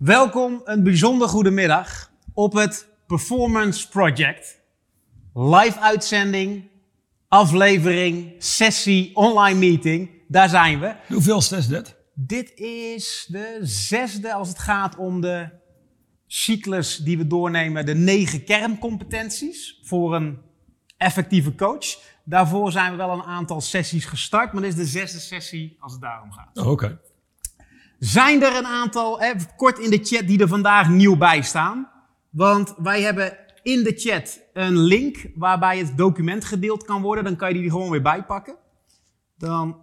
Welkom, een bijzonder goede middag op het Performance Project. Live uitzending, aflevering, sessie, online meeting. Daar zijn we. Hoeveelste is dit? Dit is de zesde als het gaat om de cyclus die we doornemen. De negen kerncompetenties voor een effectieve coach. Daarvoor zijn we wel een aantal sessies gestart, maar dit is de zesde sessie als het daarom gaat. Oh, Oké. Zijn er een aantal, even kort in de chat, die er vandaag nieuw bij staan? Want wij hebben in de chat een link waarbij het document gedeeld kan worden. Dan kan je die gewoon weer bijpakken. Dan.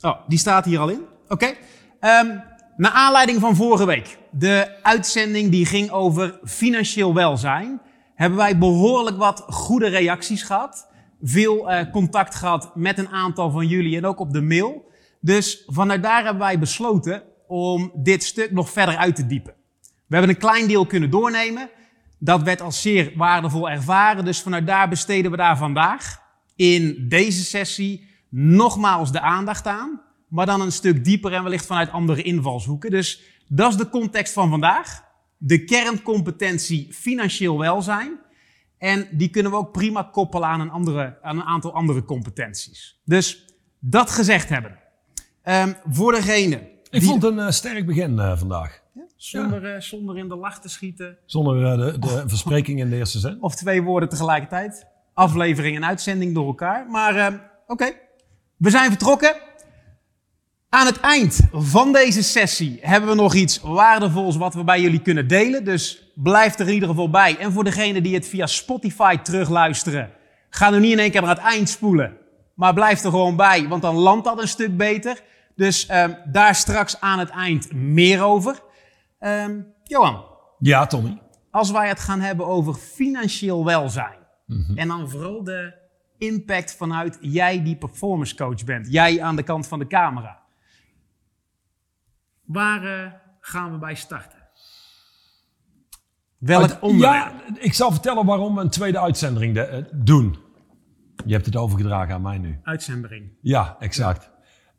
Oh, die staat hier al in. Oké. Ehm, naar aanleiding van vorige week, de uitzending die ging over financieel welzijn, hebben wij behoorlijk wat goede reacties gehad. Veel eh, contact gehad met een aantal van jullie en ook op de mail. Dus vanuit daar hebben wij besloten om dit stuk nog verder uit te diepen. We hebben een klein deel kunnen doornemen. Dat werd als zeer waardevol ervaren. Dus vanuit daar besteden we daar vandaag in deze sessie nogmaals de aandacht aan. Maar dan een stuk dieper en wellicht vanuit andere invalshoeken. Dus dat is de context van vandaag. De kerncompetentie financieel welzijn. En die kunnen we ook prima koppelen aan een, andere, aan een aantal andere competenties. Dus dat gezegd hebben. Ehm, voor degene. Ik die- vond het een eh, sterk begin eh, vandaag. Zonder, eh, zonder in de lach te schieten. Zonder de, de verspreking in de eerste zin. Of twee woorden tegelijkertijd. Aflevering en uitzending door elkaar. Maar ehm, oké, we zijn vertrokken. Aan het eind van deze sessie hebben we nog iets waardevols wat we bij jullie kunnen delen. Dus blijf er in ieder geval bij. En voor degenen die het via Spotify terugluisteren, ga nu niet in één keer naar het eind spoelen. Maar blijf er gewoon bij, want dan landt dat een stuk beter. Dus ehm, daar straks aan het eind meer over. Ehm, Johan, Ja, Tommy. als wij het gaan hebben over financieel welzijn. En dan vooral de impact vanuit jij die performance coach bent. Jij aan de kant van de camera. Waar eh, gaan we bij starten? Welk onderwerp? Ja, ik zal vertellen waarom we een tweede uitzending de- eh, doen. Je hebt het overgedragen aan mij nu. Uitzending. Ja, exact.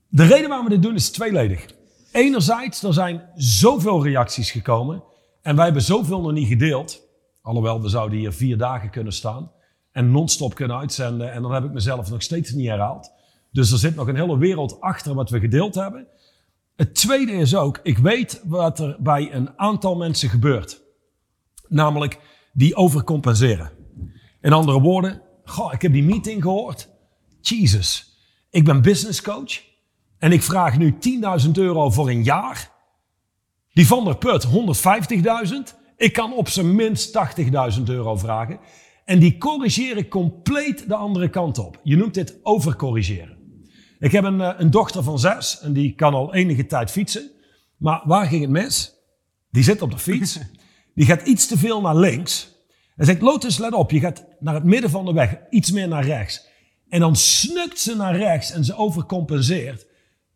De reden waarom we dit doen is tweeledig. Enerzijds, er zijn zoveel reacties gekomen. En wij hebben zoveel nog niet gedeeld. Alhoewel, we zouden hier vier dagen kunnen staan. En non-stop kunnen uitzenden. En dan heb ik mezelf nog steeds niet herhaald. Dus er zit nog een hele wereld achter wat we gedeeld hebben. Het tweede is ook, ik weet wat er bij een aantal mensen gebeurt. Namelijk, die overcompenseren. In andere woorden, goh, ik heb die meeting gehoord. Jesus, ik ben business coach. En ik vraag nu 10.000 euro voor een jaar. Die Van der Put 150.000. Ik kan op zijn minst 80.000 euro vragen. En die corrigeer ik compleet de andere kant op. Je noemt dit overcorrigeren. Ik heb een, eh, een dochter van zes en die kan al enige tijd fietsen. Maar waar ging het mis? Die zit op de fiets. Die gaat iets te veel naar links. En zegt, Lotus, let op, je gaat naar het midden van de weg, iets meer naar rechts. En dan snukt ze naar rechts en ze overcompenseert.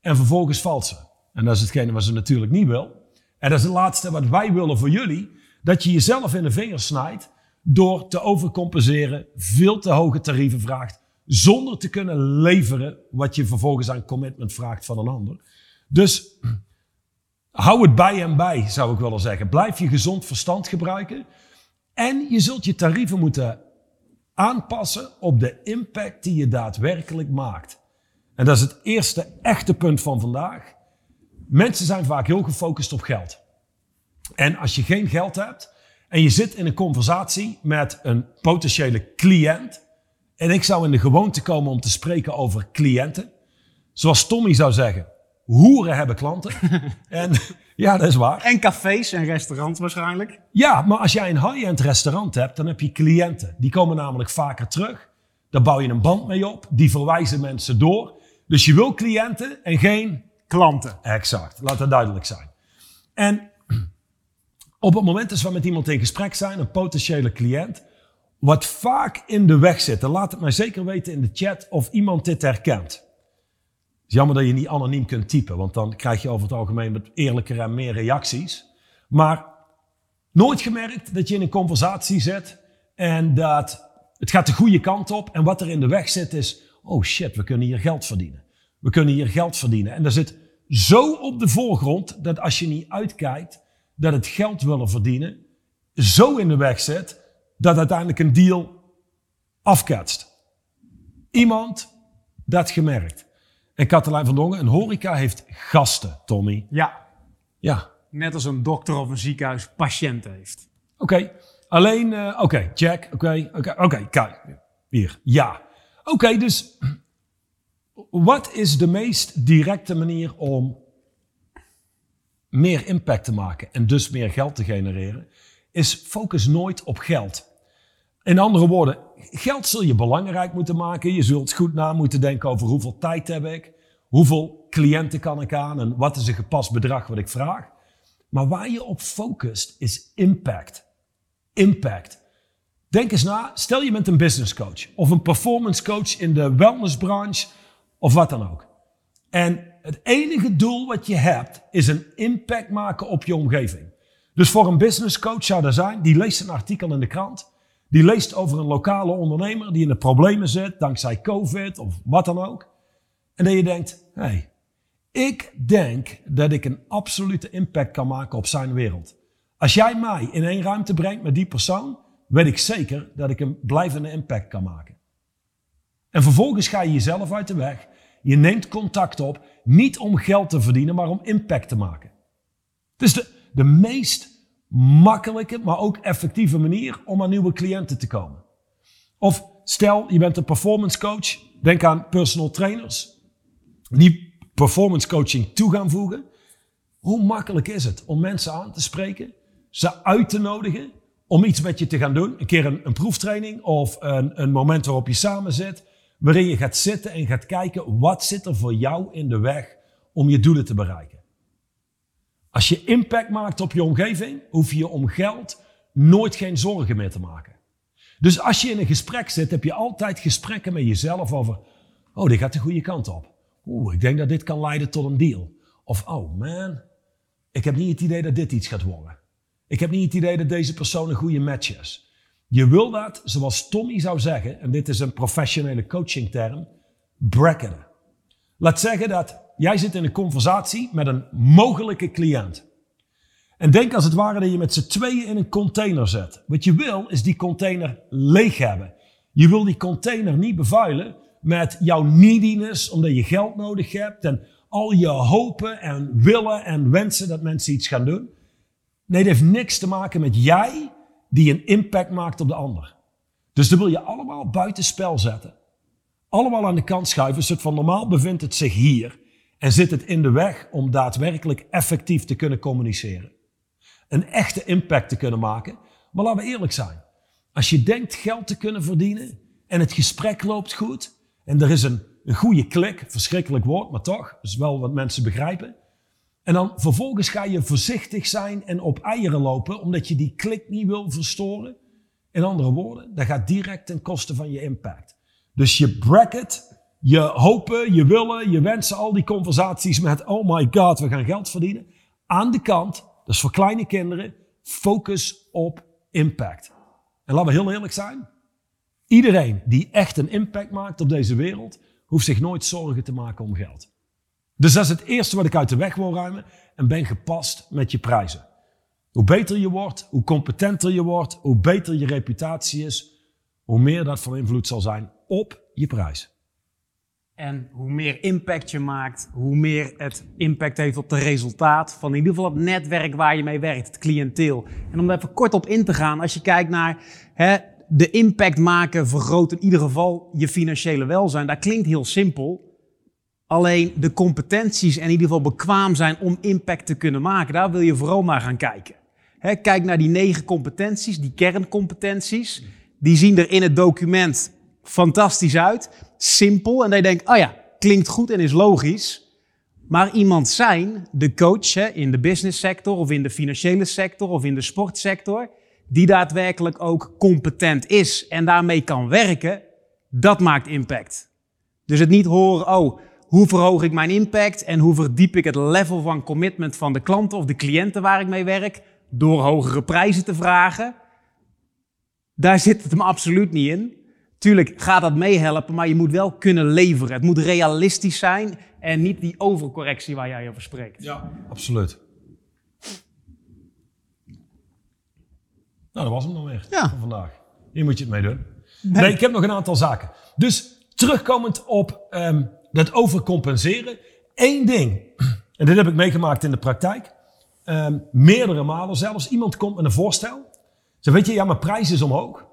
En vervolgens valt ze. En dat is hetgene wat ze natuurlijk niet wil. En dat is het laatste wat wij willen voor jullie. Dat je jezelf in de vingers snijdt door te overcompenseren, veel te hoge tarieven vraagt, zonder te kunnen leveren wat je vervolgens aan commitment vraagt van een ander. Dus hou het bij en bij, zou ik willen zeggen. Blijf je gezond verstand gebruiken. En je zult je tarieven moeten aanpassen op de impact die je daadwerkelijk maakt. En dat is het eerste echte punt van vandaag. Mensen zijn vaak heel gefocust op geld. En als je geen geld hebt en je zit in een conversatie met een potentiële cliënt. En ik zou in de gewoonte komen om te spreken over cliënten. Zoals Tommy zou zeggen, hoeren hebben klanten. en ja, dat is waar. En cafés en restaurants waarschijnlijk. Ja, maar als jij een high-end restaurant hebt, dan heb je cliënten. Die komen namelijk vaker terug. Daar bouw je een band mee op. Die verwijzen mensen door. Dus je wil cliënten en geen... Klanten. Exact, laat dat duidelijk zijn. En op het moment dat we met iemand in gesprek zijn, een potentiële cliënt, wat vaak in de weg zit, en laat het mij zeker weten in de chat of iemand dit herkent. Het is jammer dat je niet anoniem kunt typen, want dan krijg je over het algemeen wat eerlijker en meer reacties. Maar nooit gemerkt dat je in een conversatie zit en dat het gaat de goede kant op en wat er in de weg zit is, oh shit, we kunnen hier geld verdienen. We kunnen hier geld verdienen. En dat zit zo op de voorgrond dat als je niet uitkijkt, dat het geld willen verdienen zo in de weg zit dat uiteindelijk een deal afketst. Iemand dat gemerkt. En Katelijn van Dongen, een horeca heeft gasten, Tommy. Ja, Ja, net als een dokter of een ziekenhuis patiënten heeft. Oké, alleen, eh, oké, check, oké, oké, oké, kijk, hier, ja. Oké, dus wat is de meest directe manier om meer impact te maken en dus meer geld te genereren? Is focus nooit op geld. In andere woorden, geld zul je belangrijk moeten maken. Je zult goed na moeten denken over hoeveel tijd heb ik, hoeveel cliënten kan ik aan en wat is een gepast bedrag wat ik vraag. Maar waar je op focust is impact. Impact. Denk eens na, stel je bent een business coach of een performance coach in de wellnessbranche of wat dan ook. En het enige doel wat je hebt is een impact maken op je omgeving. Dus voor een business coach zou er zijn, die leest een artikel in de krant, die leest over een lokale ondernemer die in de problemen zit dankzij COVID of wat dan ook. En dat je denkt, hé, hey, ik denk dat ik een absolute impact kan maken op zijn wereld. Als jij mij in één ruimte brengt met die persoon, weet ik zeker dat ik een blijvende impact kan maken. En vervolgens ga je jezelf uit de weg. Je neemt contact op, niet om geld te verdienen, maar om impact te maken. Het is de, de meest makkelijke, maar ook effectieve manier om aan nieuwe cliënten te komen. Of stel, je bent een performance coach. Denk aan personal trainers. Die performance coaching toe gaan voegen. Hoe makkelijk is het om mensen aan te spreken, ze uit te nodigen om iets met je te gaan doen? Een keer een, een proeftraining of een, een moment waarop je samen zit, waarin je gaat zitten en gaat kijken wat zit er voor jou in de weg om je doelen te bereiken. Als je impact maakt op je omgeving, hoef je om geld nooit geen zorgen meer te maken. Dus als je in een gesprek zit, heb je altijd gesprekken met jezelf over, oh, dit gaat de goede kant op. Oeh, ik denk dat dit kan leiden tot een deal. Of, oh man, ik heb niet het idee dat dit iets gaat worden. Ik heb niet het idee dat deze persoon een goede match is. Je wil dat, zoals Tommy zou zeggen, en dit is een professionele coachingterm, bracketen. Laat zeggen dat jij zit in een conversatie met een mogelijke cliënt. En denk als het ware dat je met z'n tweeën in een container zit. Wat je wil is die container leeg hebben. Je wil die container niet bevuilen met jouw neediness, omdat je geld nodig hebt en al je hopen en willen en wensen dat mensen iets gaan doen. Nee, het heeft niks te maken met jij die een impact maakt op de ander. Dus dat wil je allemaal buitenspel zetten. Allemaal aan de kant schuiven, zodat van normaal bevindt het zich hier en zit het in de weg om daadwerkelijk effectief te kunnen communiceren. Een echte impact te kunnen maken. Maar laten we eerlijk zijn. Als je denkt geld te kunnen verdienen en het gesprek loopt goed en er is een, een goede klik, verschrikkelijk woord, maar toch, is wel wat mensen begrijpen. En dan vervolgens ga je voorzichtig zijn en op eieren lopen omdat je die klik niet wil verstoren. In andere woorden, dat gaat direct ten koste van je impact. Dus je bracket, je hopen, je willen, je wensen, al die conversaties met oh my god, we gaan geld verdienen. Aan de kant, dus voor kleine kinderen, focus op impact. En laten we heel eerlijk zijn. Iedereen die echt een impact maakt op deze wereld, hoeft zich nooit zorgen te maken om geld. Dus dat is het eerste wat ik uit de weg wil ruimen. En ben gepast met je prijzen. Hoe beter je wordt, hoe competenter je wordt, hoe beter je reputatie is, hoe meer dat van invloed zal zijn op je prijs. En hoe meer impact je maakt, hoe meer het impact heeft op het resultaat van in ieder geval het netwerk waar je mee werkt, het cliënteel. En om daar even kort op in te gaan, als je kijkt naar hè, de impact maken vergroot in ieder geval je financiële welzijn, dat klinkt heel simpel. Alleen de competenties en in ieder geval bekwaam zijn om impact te kunnen maken, daar wil je vooral naar gaan kijken. Kijk naar die negen competenties, die kerncompetenties. Die zien er in het document fantastisch uit, simpel. En dat je denkt, oh ja, klinkt goed en is logisch. Maar iemand zijn, de coach in de business sector of in de financiële sector of in de sportsector, die daadwerkelijk ook competent is en daarmee kan werken, dat maakt impact. Dus het niet horen, oh, hoe verhoog ik mijn impact en hoe verdiep ik het level van commitment van de klanten of de cliënten waar ik mee werk, door hogere prijzen te vragen. Daar zit het hem absoluut niet in. Tuurlijk gaat dat meehelpen, maar je moet wel kunnen leveren. Het moet realistisch zijn en niet die overcorrectie waar jij over spreekt. Ja, absoluut. Nou, dat was hem dan weer Ja. voor vandaag. Hier moet je het mee doen. Nee. ik heb nog een aantal zaken. Dus terugkomend op ehm, dat overcompenseren. Eén ding, en dit heb ik meegemaakt in de praktijk. ehm, meerdere malen zelfs. Iemand komt met een voorstel. Ze weet je, ja, mijn prijs is omhoog.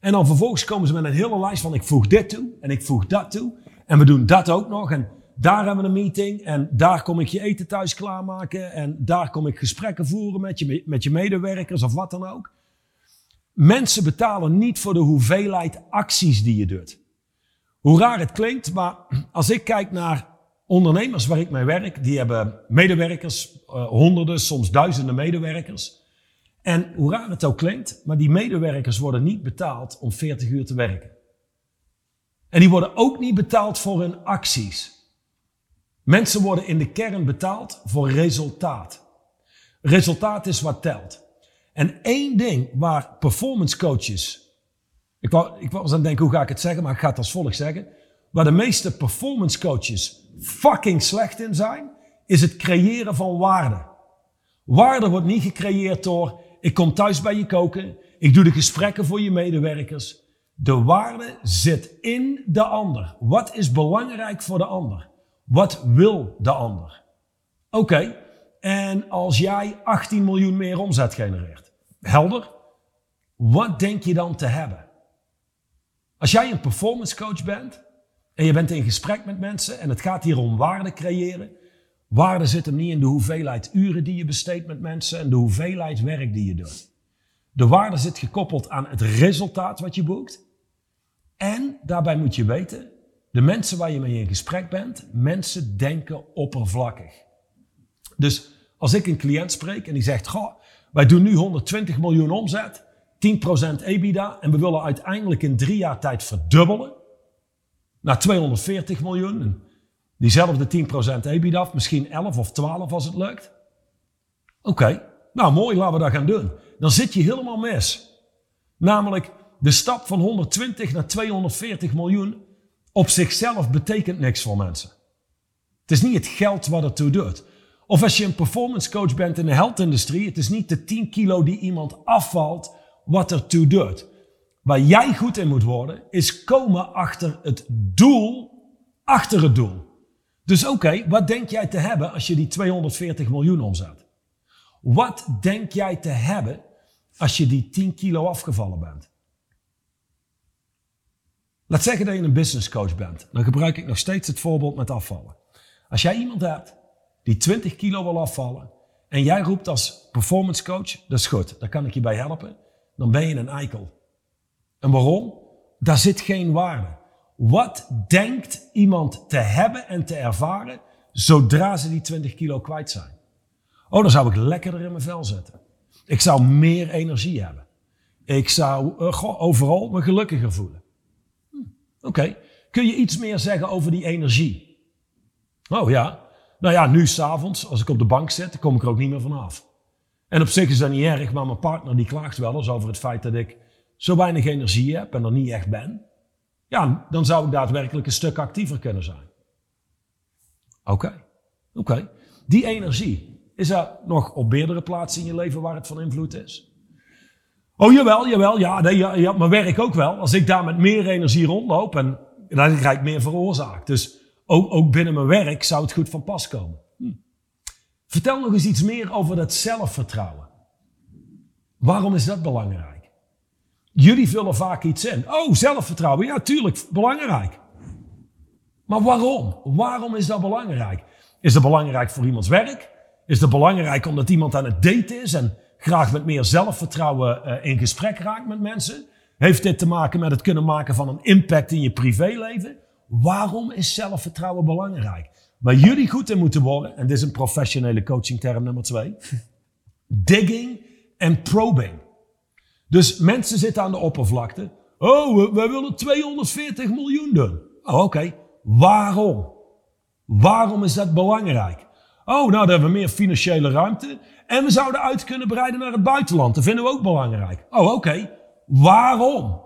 En dan vervolgens komen ze met een hele lijst van ik voeg dit toe en ik voeg dat toe. En we doen dat ook nog. En daar hebben we een meeting. En daar kom ik je eten thuis klaarmaken. En daar kom ik gesprekken voeren met je, met je medewerkers of wat dan ook. Mensen betalen niet voor de hoeveelheid acties die je doet. Hoe raar het klinkt, maar als ik kijk naar ondernemers waar ik mee werk, die hebben medewerkers, eh, honderden, soms duizenden medewerkers. En hoe raar het ook klinkt, maar die medewerkers worden niet betaald om 40 uur te werken. En die worden ook niet betaald voor hun acties. Mensen worden in de kern betaald voor resultaat. Resultaat is wat telt. En één ding waar performance coaches. Ik, wou, ik was aan het denken, hoe ga ik het zeggen? Maar ik ga het als volgt zeggen. Waar de meeste performance coaches fucking slecht in zijn, is het creëren van waarde. Waarde wordt niet gecreëerd door, ik kom thuis bij je koken, ik doe de gesprekken voor je medewerkers. De waarde zit in de ander. Wat is belangrijk voor de ander? Wat wil de ander? Oké, en als jij 18 miljoen meer omzet genereert, helder, wat denk je dan te hebben? Als jij een performance coach bent en je bent in gesprek met mensen en het gaat hier om waarde creëren, waarde zit hem niet in de hoeveelheid uren die je besteedt met mensen en de hoeveelheid werk die je doet. De waarde zit gekoppeld aan het resultaat wat je boekt. En daarbij moet je weten, de mensen waar je mee in gesprek bent, mensen denken oppervlakkig. Dus als ik een cliënt spreek en die zegt, goh, wij doen nu 120 miljoen omzet, 10% EBITDA en we willen uiteindelijk in drie jaar tijd verdubbelen naar 240 miljoen. En diezelfde 10% EBITDA, misschien 11 of 12 als het lukt. Oké, nou mooi, laten we dat gaan doen. Dan zit je helemaal mis. Namelijk, de stap van 120 naar 240 miljoen op zichzelf betekent niks voor mensen. Het is niet het geld wat ertoe doet. Of als je een performance coach bent in de health-industrie, het is niet de 10 kilo die iemand afvalt wat ertoe doet. Waar jij goed in moet worden, is komen achter het doel, achter het doel. Dus oké, wat denk jij te hebben als je die 240 miljoen omzet? Wat denk jij te hebben als je die 10 kilo afgevallen bent? Laat zeggen dat je een business coach bent. Dan gebruik ik nog steeds het voorbeeld met afvallen. Als jij iemand hebt die 20 kilo wil afvallen en jij roept als performance coach, dat is goed, daar kan ik je bij helpen, dan ben je een eikel. En waarom? Daar zit geen waarde. Wat denkt iemand te hebben en te ervaren zodra ze die 20 kilo kwijt zijn? Oh, dan zou ik lekkerder in mijn vel zitten. Ik zou meer energie hebben. Ik zou goh, overal me gelukkiger voelen. Hm, Oké, kun je iets meer zeggen over die energie? Oh ja, nou ja, nu s'avonds, als ik op de bank zit, kom ik er ook niet meer vanaf. En op zich is dat niet erg, maar mijn partner die klaagt wel eens over het feit dat ik zo weinig energie heb en er niet echt ben. Ja, dan zou ik daadwerkelijk een stuk actiever kunnen zijn. Oké, oké. Die energie, is er nog op meerdere plaatsen in je leven waar het van invloed is? Oh jawel, jawel, ja, nee, ja, ja, mijn werk ook wel. Als ik daar met meer energie rondloop en dan krijg ik meer veroorzaakt. Dus ook, ook binnen mijn werk zou het goed van pas komen. Vertel nog eens iets meer over dat zelfvertrouwen. Waarom is dat belangrijk? Jullie vullen vaak iets in. Oh, zelfvertrouwen. Ja, tuurlijk, belangrijk. Maar waarom? Waarom is dat belangrijk? Is dat belangrijk voor iemands werk? Is dat belangrijk omdat iemand aan het daten is en graag met meer zelfvertrouwen uh, in gesprek raakt met mensen? Heeft dit te maken met het kunnen maken van een impact in je privéleven? Waarom is zelfvertrouwen belangrijk? Waar jullie goed in moeten worden, en dit is een professionele coachingterm nummer twee, digging en probing. Dus mensen zitten aan de oppervlakte. Oh, we willen 240 miljoen doen. Oh, oké. Waarom? Waarom is dat belangrijk? Oh, nou, dan hebben we meer financiële ruimte. En we zouden uit kunnen breiden naar het buitenland. Dat vinden we ook belangrijk. Oh, oké. Waarom?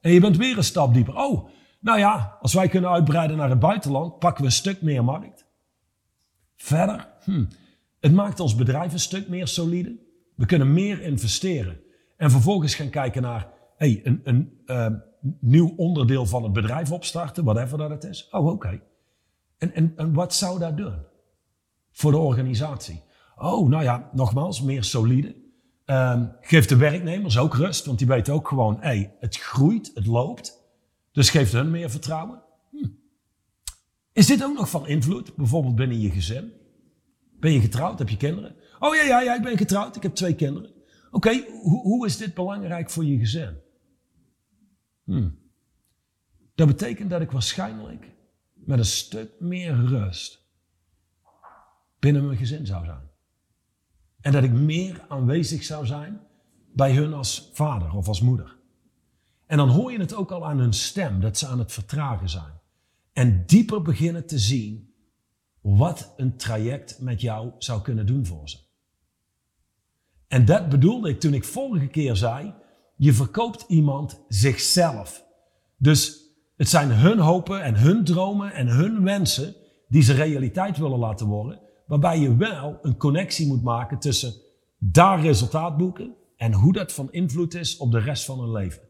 En je bent weer een stap dieper. Oh, nou ja, als wij kunnen uitbreiden naar het buitenland, pakken we een stuk meer markt. Verder, hm, het maakt ons bedrijf een stuk meer solide. We kunnen meer investeren. En vervolgens gaan kijken naar hey, een, een ehm, nieuw onderdeel van het bedrijf opstarten, whatever dat het is. Oh, oké. En, en, en wat zou dat doen voor de organisatie? Oh, nou ja, nogmaals, meer solide. Um, geeft de werknemers ook rust, want die weten ook gewoon, hey, het groeit, het loopt. Dus geeft hun meer vertrouwen. Hm. Is dit ook nog van invloed, bijvoorbeeld binnen je gezin? Ben je getrouwd? Heb je kinderen? Oh ja, ja, ja, ik ben getrouwd, ik heb twee kinderen. Oké, hoe, hoe is dit belangrijk voor je gezin? Hm. Dat betekent dat ik waarschijnlijk met een stuk meer rust binnen mijn gezin zou zijn. En dat ik meer aanwezig zou zijn bij hun als vader of als moeder. En dan hoor je het ook al aan hun stem, dat ze aan het vertragen zijn. En dieper beginnen te zien wat een traject met jou zou kunnen doen voor ze. En dat bedoelde ik toen ik vorige keer zei, je verkoopt iemand zichzelf. Dus het zijn hun hopen en hun dromen en hun wensen die ze realiteit willen laten worden. Waarbij je wel een connectie moet maken tussen daar resultaat boeken en hoe dat van invloed is op de rest van hun leven.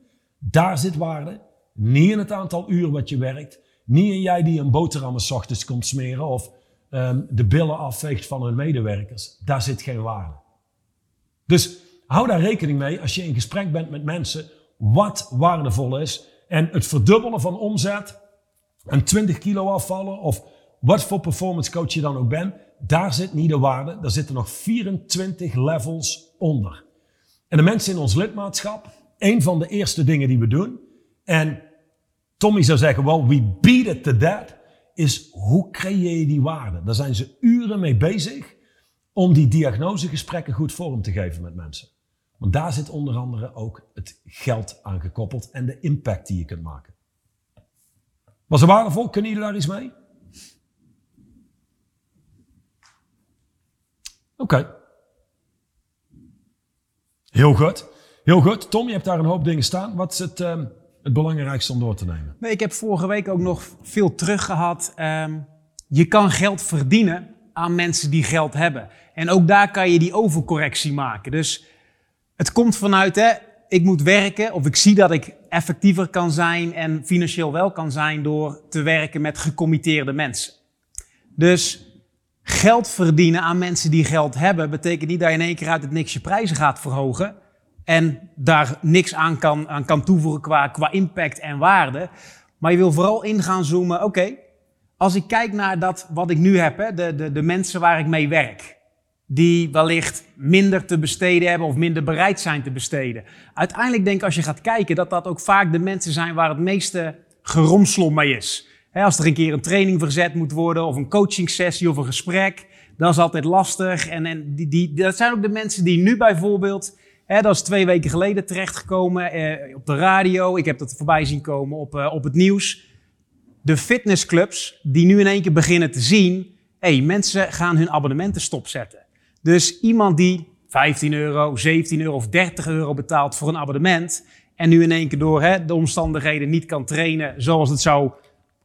Daar zit waarde. Niet in het aantal uur wat je werkt. Niet in jij die een boterhammen ochtends komt smeren of um, de billen afveegt van hun medewerkers. Daar zit geen waarde. Dus hou daar rekening mee als je in gesprek bent met mensen wat waardevol is. En het verdubbelen van omzet en 20 kilo afvallen of wat voor performance coach je dan ook bent, daar zit niet de waarde. Daar zitten nog 24 levels onder. En de mensen in ons lidmaatschap, een van de eerste dingen die we doen, en Tommy zou zeggen, well, we beat it to that, is hoe creëer je die waarde? Daar zijn ze uren mee bezig om die diagnosegesprekken goed vorm te geven met mensen. Want daar zit onder andere ook het geld aan gekoppeld en de impact die je kunt maken. Was het waardevol? Kunnen jullie daar iets mee? Oké. Heel goed. Heel goed. Tom, je hebt daar een hoop dingen staan. Wat is het, um, het belangrijkste om door te nemen? Nee, ik heb vorige week ook nog veel terug gehad. Um, je kan geld verdienen aan mensen die geld hebben. En ook daar kan je die overcorrectie maken. Dus het komt vanuit, hè, ik moet werken of ik zie dat ik effectiever kan zijn en financieel wel kan zijn door te werken met gecommitteerde mensen. Dus geld verdienen aan mensen die geld hebben, betekent niet dat je in één keer uit het niks je prijzen gaat verhogen en daar niks aan kan, aan kan toevoegen qua, qua impact en waarde. Maar je wil vooral in gaan zoomen, oké, als ik kijk naar dat wat ik nu heb, hè, de, de, de mensen waar ik mee werk, die wellicht minder te besteden hebben of minder bereid zijn te besteden. Uiteindelijk denk ik als je gaat kijken dat dat ook vaak de mensen zijn waar het meeste geromslom mee is als er een keer een training verzet moet worden, of een coaching sessie of een gesprek, dat is altijd lastig. En, en die, die, dat zijn ook de mensen die nu bijvoorbeeld, dat is twee weken geleden terechtgekomen eh, op de radio. Ik heb dat voorbij zien komen op, eh, op het nieuws. De fitnessclubs die nu in één keer beginnen te zien, hey, mensen gaan hun abonnementen stopzetten. Dus iemand die 15 euro, 17 euro of 30 euro betaalt voor een abonnement en nu in één keer door de omstandigheden niet kan trainen zoals het zou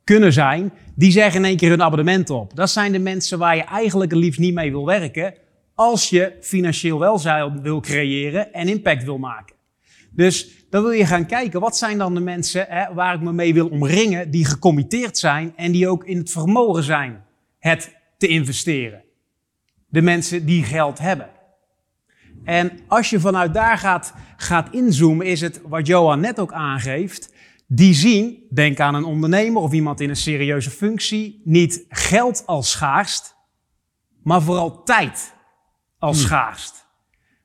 kunnen zijn, die zeggen in één keer hun abonnement op. Dat zijn de mensen waar je eigenlijk het liefst niet mee wil werken als je financieel welzijn wil creëren en impact wil maken. Dus dan wil je gaan kijken, wat zijn dan de mensen hè, waar ik me mee wil omringen, die gecommitteerd zijn en die ook in het vermogen zijn het te investeren. De mensen die geld hebben. En als je vanuit daar gaat, gaat inzoomen, is het wat Johan net ook aangeeft, die zien, denk aan een ondernemer of iemand in een serieuze functie, niet geld als schaarst, maar vooral tijd als hmm. schaarst.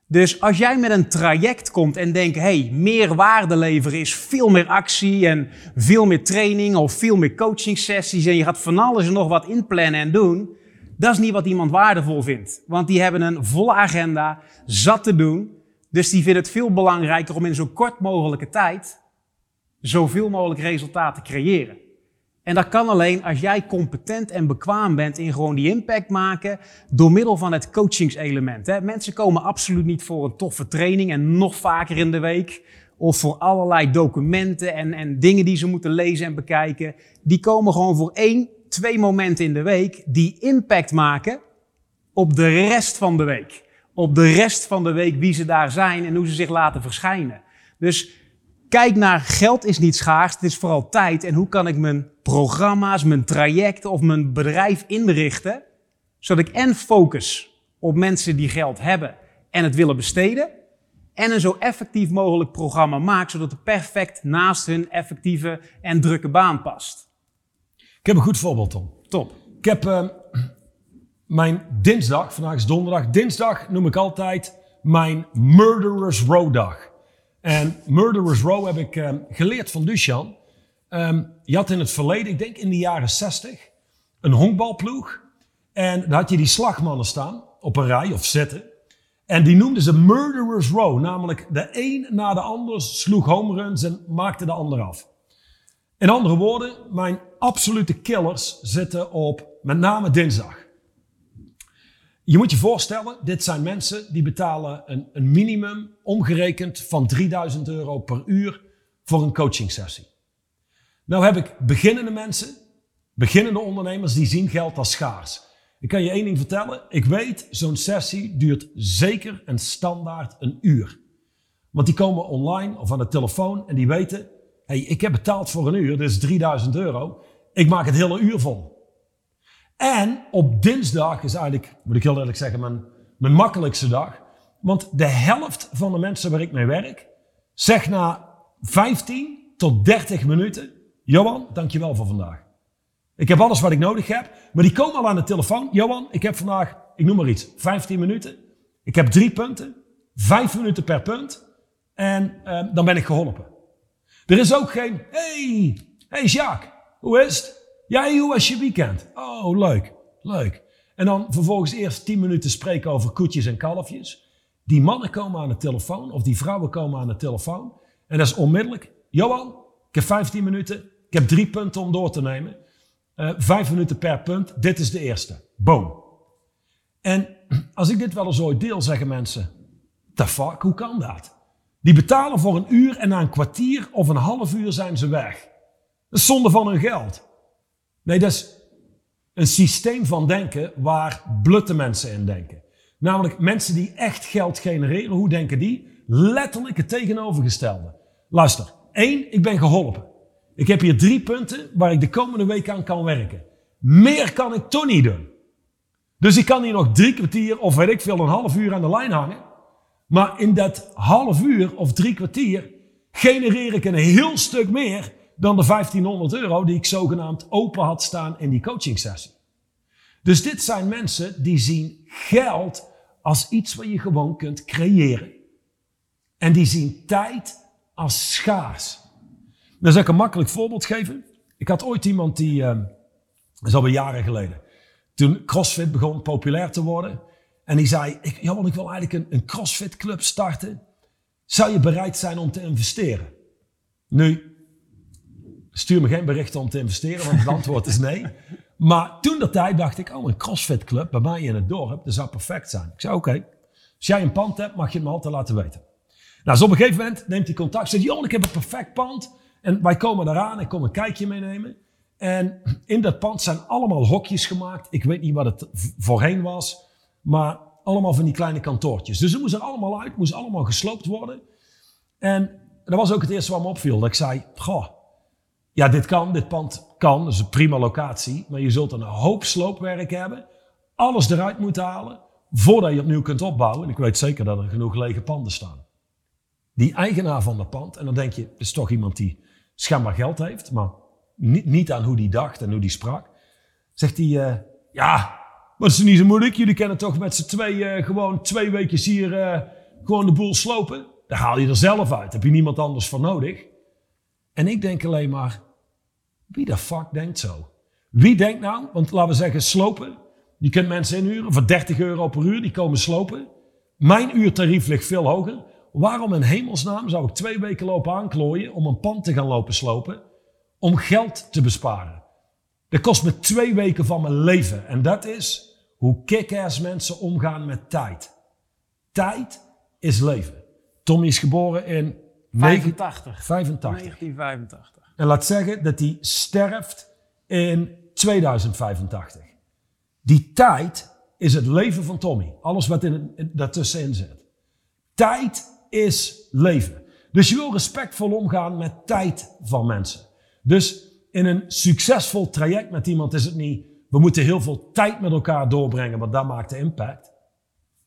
Dus als jij met een traject komt en denkt, hey, meer waarde leveren is veel meer actie en veel meer training of veel meer coaching sessies en je gaat van alles en nog wat inplannen en doen, dat is niet wat iemand waardevol vindt. Want die hebben een volle agenda, zat te doen. Dus die vinden het veel belangrijker om in zo kort mogelijke tijd zoveel mogelijk resultaten creëren. En dat kan alleen als jij competent en bekwaam bent in gewoon die impact maken door middel van het coachingselement. Mensen komen absoluut niet voor een toffe training en nog vaker in de week. Of voor allerlei documenten en, en dingen die ze moeten lezen en bekijken. Die komen gewoon voor één, twee momenten in de week die impact maken op de rest van de week. op de rest van de week wie ze daar zijn en hoe ze zich laten verschijnen. Dus kijk naar geld is niet schaars, het is vooral tijd. En hoe kan ik mijn programma's, mijn trajecten of mijn bedrijf inrichten, zodat ik en focus op mensen die geld hebben en het willen besteden, en een zo effectief mogelijk programma maak, zodat het perfect naast hun effectieve en drukke baan past. Ik heb een goed voorbeeld, Tom. Top. Ik heb uh, mijn dinsdag, vandaag is donderdag, dinsdag noem ik altijd mijn Murderers Row dag. En Murderers Row heb ik uh, geleerd van Duchan. Um, je had in het verleden, ik denk in de jaren 60, een honkbalploeg. En daar had je die slagmannen staan op een rij of zitten. En die noemden ze Murderers Row. Namelijk de een na de ander sloeg home runs en maakte de ander af. In andere woorden, mijn absolute killers zitten op met name dinsdag. Je moet je voorstellen, dit zijn mensen die betalen een, een minimum omgerekend van 3000 euro per uur voor een coaching sessie. Nou heb ik beginnende mensen, beginnende ondernemers, die zien geld als schaars. Ik kan je één ding vertellen. Ik weet, zo'n sessie duurt zeker en standaard een uur. Want die komen online of aan de telefoon en die weten, hey, ik heb betaald voor een uur, dat is 3000 euro. Ik maak het hele uur vol. En op dinsdag is eigenlijk, moet ik heel eerlijk zeggen, mijn, mijn makkelijkste dag. Want de helft van de mensen waar ik mee werk, zegt na 15 tot 30 minuten, Johan, dankjewel voor vandaag. Ik heb alles wat ik nodig heb, maar die komen al aan de telefoon. Johan, ik heb vandaag, ik noem maar iets, 15 minuten. Ik heb drie punten, vijf minuten per punt. En uh, dan ben ik geholpen. Er is ook geen, hey, hey Jacques, hoe is het? Ja, hoe was je weekend? Oh, leuk, leuk. En dan vervolgens eerst 10 minuten spreken over koetjes en kalfjes. Die mannen komen aan de telefoon, of die vrouwen komen aan de telefoon. En dat is onmiddellijk, Johan, ik heb 15 minuten, ik heb drie punten om door te nemen. Uh, vijf minuten per punt, dit is de eerste. Boom. En als ik dit wel eens ooit deel, zeggen mensen, the fuck, hoe kan dat? Die betalen voor een uur en na een kwartier of een half uur zijn ze weg. Dat is zonde van hun geld. Nee, dat is een systeem van denken waar blutte mensen in denken. Namelijk mensen die echt geld genereren, hoe denken die? Letterlijk het tegenovergestelde. Luister, één, ik ben geholpen. Ik heb hier drie punten waar ik de komende week aan kan werken. Meer kan ik toch niet doen. Dus ik kan hier nog drie kwartier of weet ik veel, een half uur aan de lijn hangen. Maar in dat half uur of drie kwartier genereer ik een heel stuk meer dan de 1500 euro die ik zogenaamd open had staan in die coaching sessie. Dus dit zijn mensen die zien geld als iets wat je gewoon kunt creëren. En die zien tijd als schaars. Dan zal ik een makkelijk voorbeeld geven. Ik had ooit iemand die, uh, dat is alweer jaren geleden, toen CrossFit begon populair te worden. En die zei, ik, ja, want ik wil eigenlijk een, een CrossFit club starten. Zou je bereid zijn om te investeren? Nu, stuur me geen berichten om te investeren, want het antwoord is nee. Maar toen dat tijd dacht ik, oh, een CrossFit club bij mij in het dorp, dat zou perfect zijn. Ik zei, oké, als jij een pand hebt, mag je het me altijd laten weten. Nou, dus op een gegeven moment neemt hij contact. Zegt, joh, ik heb een perfect pand. En wij komen eraan, ik kom een kijkje meenemen. En in dat pand zijn allemaal hokjes gemaakt. Ik weet niet wat het voorheen was, maar allemaal van die kleine kantoortjes. Dus ze moesten er allemaal uit, moesten allemaal gesloopt worden. En dat was ook het eerste wat me opviel. Dat ik zei, goh, ja, dit kan, dit pand kan, dat is een prima locatie. Maar je zult een hoop sloopwerk hebben. Alles eruit moeten halen voordat je opnieuw kunt opbouwen. En ik weet zeker dat er genoeg lege panden staan. Die eigenaar van dat pand, en dan denk je, het is toch iemand die schijnbaar geld heeft, maar niet, niet aan hoe die dacht en hoe die sprak. Zegt hij, uh, ja, maar het is niet zo moeilijk. Jullie kennen toch met z'n twee uh, gewoon twee weken hier uh, gewoon de boel slopen. Daar haal je er zelf uit. Heb je niemand anders voor nodig. En ik denk alleen maar, wie de fuck denkt zo? Wie denkt nou, want laten we zeggen slopen. Je kunt mensen inhuren voor 30 euro per uur, die komen slopen. Mijn uurtarief ligt veel hoger. Waarom in hemelsnaam zou ik twee weken lopen aanklooien om een pand te gaan lopen slopen? Om geld te besparen. Dat kost me twee weken van mijn leven. En dat is hoe kick-ass mensen omgaan met tijd. Tijd is leven. Tommy is geboren in 85. 85. 1985. En laat zeggen dat hij sterft in 2085. Die tijd is het leven van Tommy. Alles wat in, in, daartussenin zit. Tijd is leven. Dus je wil respectvol omgaan met tijd van mensen. Dus in een succesvol traject met iemand is het niet, we moeten heel veel tijd met elkaar doorbrengen, want dat maakt de impact.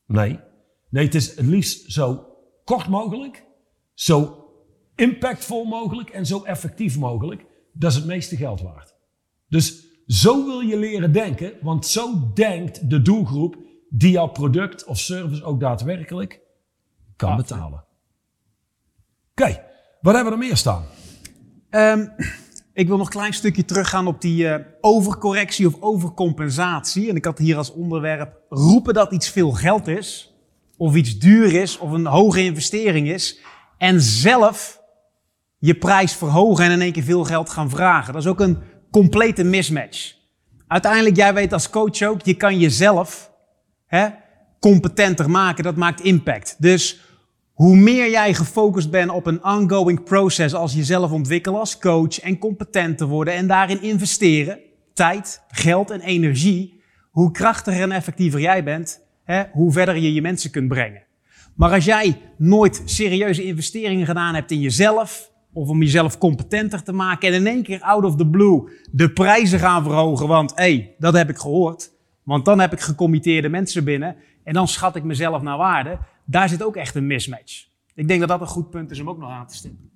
Nee. Nee, het is het liefst zo kort mogelijk, zo impactvol mogelijk en zo effectief mogelijk. Dat is het meeste geld waard. Dus zo wil je leren denken, want zo denkt de doelgroep die jouw product of service ook daadwerkelijk kan betalen. Oké, wat hebben we er meer staan? Ehm, ik wil nog een klein stukje teruggaan op die eh, overcorrectie of overcompensatie. En ik had hier als onderwerp roepen dat iets veel geld is, of iets duur is, of een hoge investering is. En zelf je prijs verhogen en in één keer veel geld gaan vragen. Dat is ook een complete mismatch. Uiteindelijk, jij weet als coach ook, je kan jezelf hè, competenter maken. Dat maakt impact. Dus hoe meer jij gefocust bent op een ongoing process als jezelf ontwikkelen als coach en competent te worden en daarin investeren, tijd, geld en energie, hoe krachtiger en effectiever jij bent, hè, hoe verder je je mensen kunt brengen. Maar als jij nooit serieuze investeringen gedaan hebt in jezelf, of om jezelf competenter te maken en in één keer out of the blue de prijzen gaan verhogen, want hé, hey, dat heb ik gehoord, want dan heb ik gecommitteerde mensen binnen en dan schat ik mezelf naar waarde, daar zit ook echt een mismatch. Ik denk dat dat een goed punt is om ook nog aan te stippen.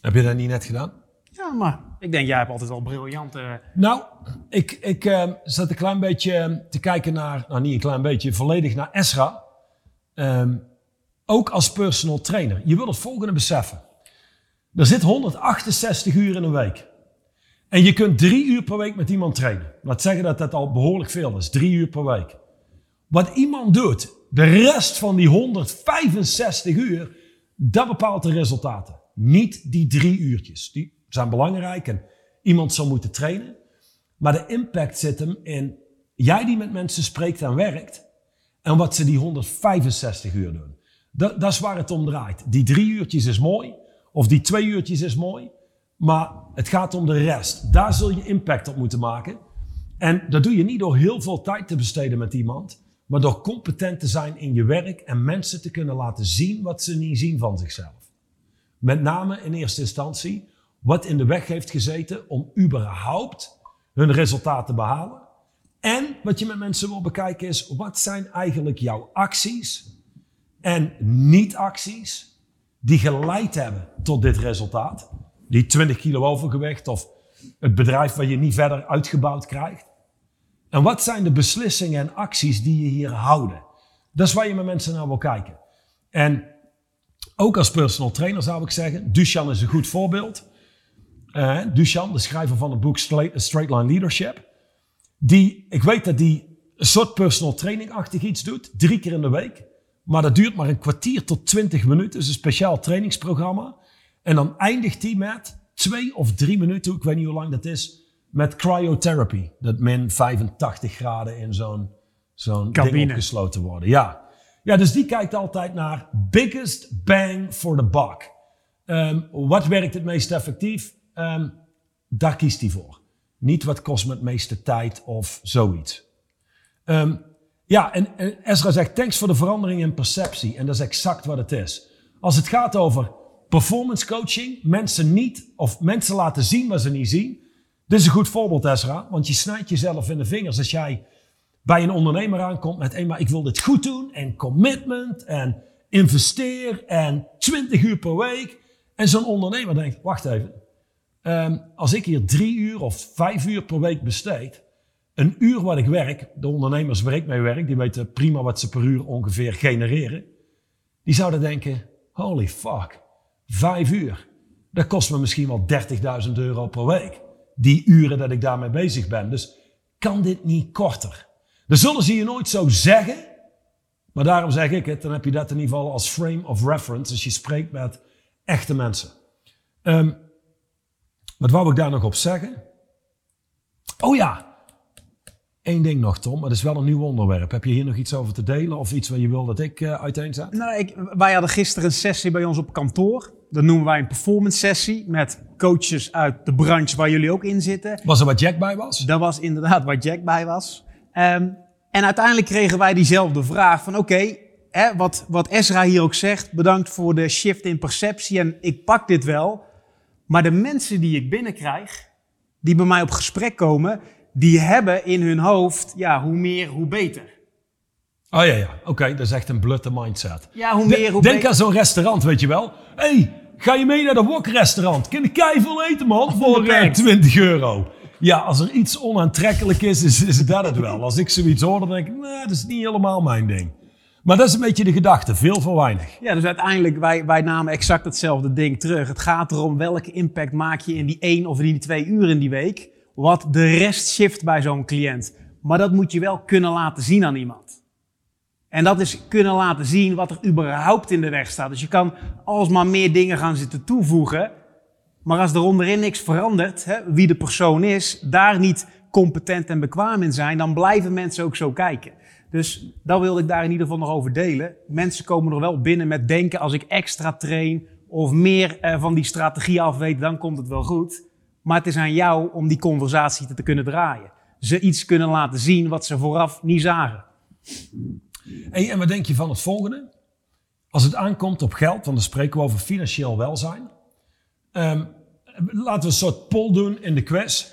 Heb je dat niet net gedaan? Ja, maar ik denk, jij hebt altijd wel briljante... Nou, ik, ik eh, zat een klein beetje te kijken naar, nou niet een klein beetje, volledig naar Esra. Ehm, ook als personal trainer. Je wil het volgende beseffen. Er zit 168 uur in een week. En je kunt drie uur per week met iemand trainen. Laat zeggen dat dat al behoorlijk veel is. Drie uur per week. Wat iemand doet, de rest van die 165 uur, dat bepaalt de resultaten. Niet die drie uurtjes. Die zijn belangrijk en iemand zal moeten trainen. Maar de impact zit hem in jij die met mensen spreekt en werkt. En wat ze die 165 uur doen. Dat, dat is waar het om draait. Die drie uurtjes is mooi. Of die twee uurtjes is mooi. Maar het gaat om de rest. Daar zul je impact op moeten maken. En dat doe je niet door heel veel tijd te besteden met iemand. Maar door competent te zijn in je werk. En mensen te kunnen laten zien wat ze niet zien van zichzelf. Met name in eerste instantie wat in de weg heeft gezeten om überhaupt hun resultaat te behalen. En wat je met mensen wil bekijken is, wat zijn eigenlijk jouw acties en niet-acties die geleid hebben tot dit resultaat? Die 20 kilo overgewicht of het bedrijf waar je niet verder uitgebouwd krijgt. En wat zijn de beslissingen en acties die je hier houden? Dat is waar je met mensen naar wil kijken. En ook als personal trainer zou ik zeggen, Duchan is een goed voorbeeld. Uh, Duchan, de schrijver van het boek Straight, Straight Line Leadership. Die, ik weet dat die een soort personal training-achtig iets doet, drie keer in de week. Maar dat duurt maar een kwartier tot twintig minuten. Dus een speciaal trainingsprogramma. En dan eindigt hij met twee of drie minuten, ik weet niet hoe lang dat is, met cryotherapy. Dat min 85 graden in zo'n zo'n ding opgesloten worden. Ja. ja, dus die kijkt altijd naar biggest bang for the buck. Um, wat werkt het meest effectief? Um, daar kiest hij voor. Niet wat kost me het meeste tijd of zoiets. Um, ja, en, Ezra zegt, thanks voor de verandering in perceptie. En dat is exact wat het is. Als het gaat over performance coaching, mensen niet, of mensen laten zien wat ze niet zien. Dit is een goed voorbeeld, Ezra, want je snijdt jezelf in de vingers als jij bij een ondernemer aankomt met, hey, maar ik wil dit goed doen, en commitment, en investeer, en 20 uur per week. En zo'n ondernemer denkt, wacht even, um, als ik hier drie uur of vijf uur per week besteed, een uur wat ik werk, de ondernemers waar ik mee werk, die weten prima wat ze per uur ongeveer genereren. Die zouden denken, holy fuck, vijf uur. Dat kost me misschien wel 30.000 euro per week. Die uren dat ik daarmee bezig ben. Dus kan dit niet korter? Dat zullen ze je nooit zo zeggen. Maar daarom zeg ik het, dan heb je dat in ieder geval als frame of reference als je spreekt met echte mensen. Um, wat wou ik daar nog op zeggen? Oh ja, Eén ding nog, Tom, maar dat is wel een nieuw onderwerp. Heb je hier nog iets over te delen of iets waar je wil dat ik uh, uiteenzet? Nou, ik, wij hadden gisteren een sessie bij ons op kantoor. Dat noemen wij een performance sessie met coaches uit de branche waar jullie ook in zitten. Was er waar Jack bij was? Dat was inderdaad waar Jack bij was. Um, En uiteindelijk kregen wij diezelfde vraag van oké, wat, wat Ezra hier ook zegt, bedankt voor de shift in perceptie en ik pak dit wel. Maar de mensen die ik binnenkrijg, die bij mij op gesprek komen, die hebben in hun hoofd, ja, hoe meer, hoe beter. Oh ja, ja. Oké, dat is echt een blutte mindset. Ja, hoe De- meer, hoe Denk beter. aan zo'n restaurant, weet je wel. Hé, hey, ga je mee naar dat wok-restaurant? Kun je keiveel eten, man, voor eh, Onbeperkt. 20 euro. Ja, als er iets onaantrekkelijk is, is, is dat het wel. Als ik zoiets hoor, dan denk ik, nou, dat is niet helemaal mijn ding. Maar dat is een beetje de gedachte, veel voor weinig. Ja, dus uiteindelijk, wij, wij namen exact hetzelfde ding terug. Het gaat erom welke impact maak je in die één of in die twee uur in die week. Wat de rest shift bij zo'n cliënt. Maar dat moet je wel kunnen laten zien aan iemand. En dat is kunnen laten zien wat er überhaupt in de weg staat. Dus je kan alsmaar meer dingen gaan zitten toevoegen. Maar als er onderin niks verandert, hè, wie de persoon is, daar niet competent en bekwaam in zijn, dan blijven mensen ook zo kijken. Dus dat wilde ik daar in ieder geval nog over delen. Mensen komen nog wel binnen met denken, als ik extra train of meer eh, van die strategie af weet, dan komt het wel goed. Maar het is aan jou om die conversatie te, kunnen draaien. Ze iets kunnen laten zien wat ze vooraf niet zagen. Hey, en wat denk je van het volgende? Als het aankomt op geld, want dan spreken we over financieel welzijn. Ehm, laten we een soort poll doen in de quiz.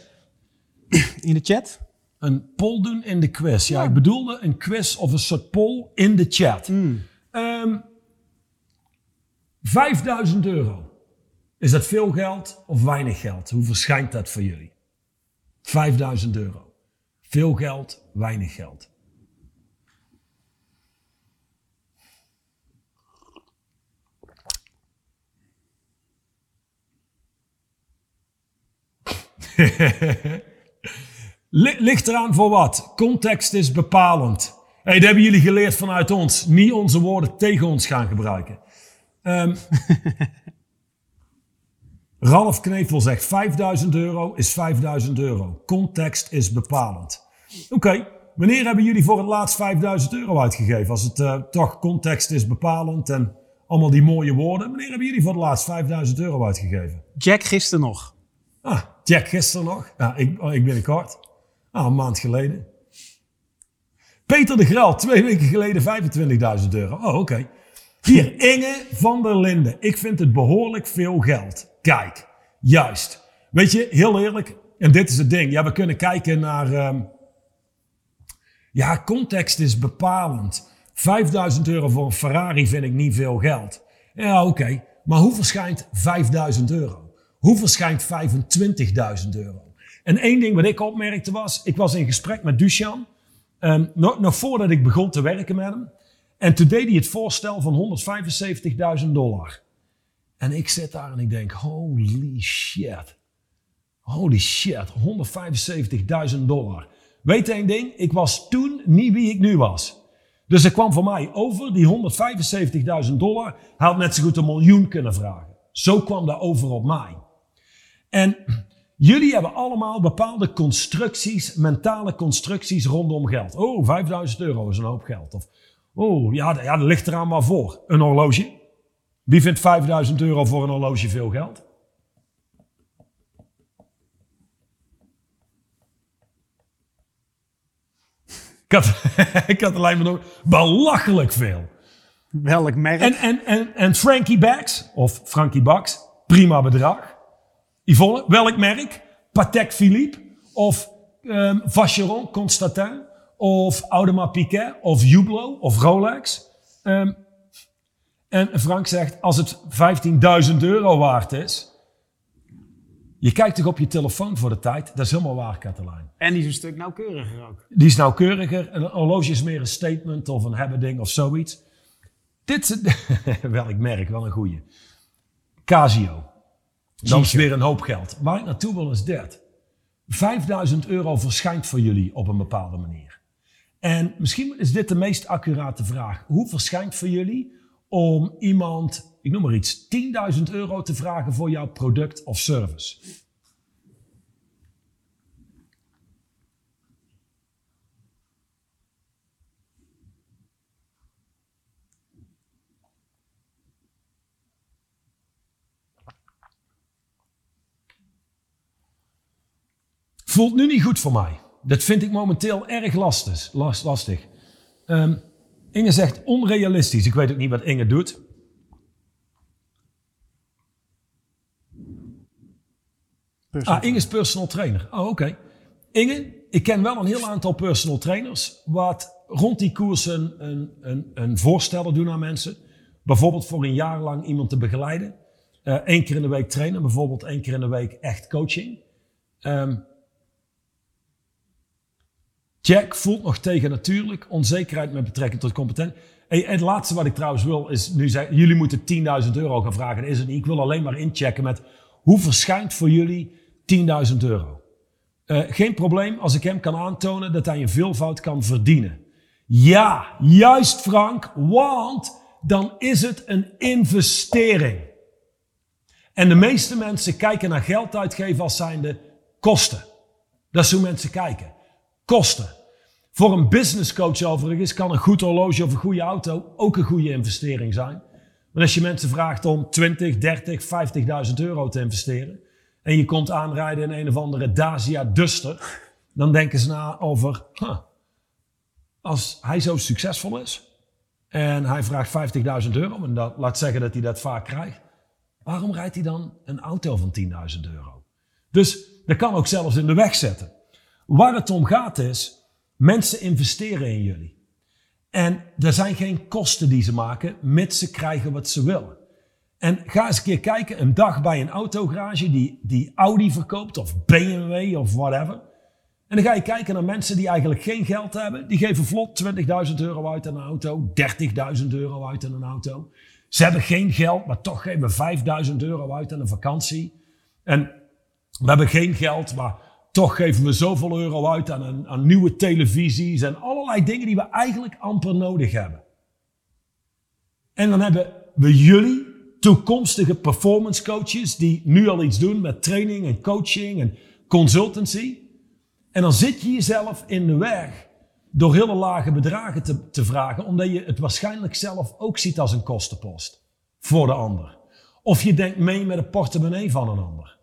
In de chat? Een poll doen in de quiz. Ja, ik bedoelde een quiz of een soort poll in de chat. Ehm 5000 euro. Is dat veel geld of weinig geld? Hoe verschijnt dat voor jullie? 5000 euro. Veel geld, weinig geld. Li- Ligt eraan voor wat? Context is bepalend. Hey, dat hebben jullie geleerd vanuit ons. Niet onze woorden tegen ons gaan gebruiken. Ehm, Ralf Knevel zegt 5000 euro is 5000 euro. Context is bepalend. Oké, wanneer hebben jullie voor het laatst 5000 euro uitgegeven? Als het eh, toch context is bepalend en allemaal die mooie woorden. Wanneer hebben jullie voor het laatst 5000 euro uitgegeven? Jack gisteren nog. Ah, Jack gisteren nog. Ja, ik, oh, ik binnenkort. Ah, een maand geleden. Peter de Graal, twee weken geleden 25.000 euro. Oh, oké. Hier, Inge van der Linden. Ik vind het behoorlijk veel geld. Kijk, juist. Weet je, heel eerlijk, en dit is het ding. Ja, we kunnen kijken naar... ehm, ja, context is bepalend. 5000 euro voor een Ferrari vind ik niet veel geld. Ja, oké. Maar hoe verschijnt 5000 euro? Hoe verschijnt 25.000 euro? En één ding wat ik opmerkte was, ik was in gesprek met Duchan, ehm, nog, nog voordat ik begon te werken met hem. En toen deed hij het voorstel van 175.000 dollar. En ik zit daar en ik denk, holy shit. Holy shit, 175.000 dollar. Weet één ding? Ik was toen niet wie ik nu was. Dus er kwam voor mij over, die 175.000 dollar, hij had net zo goed een miljoen kunnen vragen. Zo kwam dat over op mij. En jullie hebben allemaal bepaalde constructies, mentale constructies rondom geld. Oh, 5000 euro is een hoop geld. Of, oh, ja, ja, dat ligt eraan maar voor. Een horloge. Wie vindt 5000 euro voor een horloge veel geld? Ik had, ik had alleen maar nog belachelijk veel. Welk merk? En, en, en, en Frankie Bags, of Frankie Bax, prima bedrag. Yvonne, welk merk? Patek Philippe, of ehm Vacheron Constantin, of Audemars Piguet, of Hublot, of Rolex. Ehm, en Frank zegt, als het 15.000 euro waard is... Je kijkt toch op je telefoon voor de tijd? Dat is helemaal waar, Katelijn. En die is een stuk nauwkeuriger ook. Die is nauwkeuriger. Een horloge is meer een statement of een hebbeding of zoiets. Dit welk merk, wel een goeie. Casio. Dan is weer een hoop geld. Waar ik naartoe wil is dit. 5000 euro verschijnt voor jullie op een bepaalde manier. En misschien is dit de meest accurate vraag. Hoe verschijnt voor jullie om iemand, ik noem maar iets, 10.000 euro te vragen voor jouw product of service? Voelt nu niet goed voor mij. Dat vind ik momenteel erg lastig. Last, lastig. Ehm, Inge zegt onrealistisch. Ik weet ook niet wat Inge doet. Ah, Inge is personal trainer. Oh, oké. Inge, ik ken wel een heel aantal personal trainers wat rond die koers een, een, een, een voorstellen doen aan mensen. Bijvoorbeeld voor een jaar lang iemand te begeleiden. Eén eh, keer in de week trainen, bijvoorbeeld één keer in de week echt coaching. Um, Jack voelt nog tegen natuurlijk onzekerheid met betrekking tot competentie. En het laatste wat ik trouwens wil is nu zeggen, jullie moeten 10.000 euro gaan vragen. Is het niet. Ik wil alleen maar inchecken met hoe verschijnt voor jullie 10.000 euro. Uh, geen probleem als ik hem kan aantonen dat hij een veelvoud kan verdienen. Ja, juist Frank, want dan is het een investering. En de meeste mensen kijken naar geld uitgeven als zijnde kosten. Dat is hoe mensen kijken. Kosten. Voor een business coach overigens kan een goed horloge of een goede auto ook een goede investering zijn. Maar als je mensen vraagt om 20, 30, 50.000 euro te investeren en je komt aanrijden in een of andere Dacia Duster, dan denken ze na over, als hij zo succesvol is en hij vraagt 50.000 euro en dat, laat zeggen dat hij dat vaak krijgt, waarom rijdt hij dan een auto van 10.000 euro? Dus dat kan ook zelfs in de weg zetten. Waar het om gaat is, mensen investeren in jullie. En er zijn geen kosten die ze maken, mits ze krijgen wat ze willen. En ga eens een keer kijken, een dag bij een autogarage die, die Audi verkoopt, of BMW of whatever. En dan ga je kijken naar mensen die eigenlijk geen geld hebben. Die geven vlot 20.000 euro uit aan een auto, 30.000 euro uit aan een auto. Ze hebben geen geld, maar toch geven 5.000 euro uit aan een vakantie. En we hebben geen geld, maar toch geven we zoveel euro uit aan, aan nieuwe televisies en allerlei dingen die we eigenlijk amper nodig hebben. En dan hebben we jullie, toekomstige performance coaches, die nu al iets doen met training en coaching en consultancy. En dan zit je jezelf in de weg door hele lage bedragen te, te vragen, omdat je het waarschijnlijk zelf ook ziet als een kostenpost voor de ander. Of je denkt mee met de portemonnee van een ander.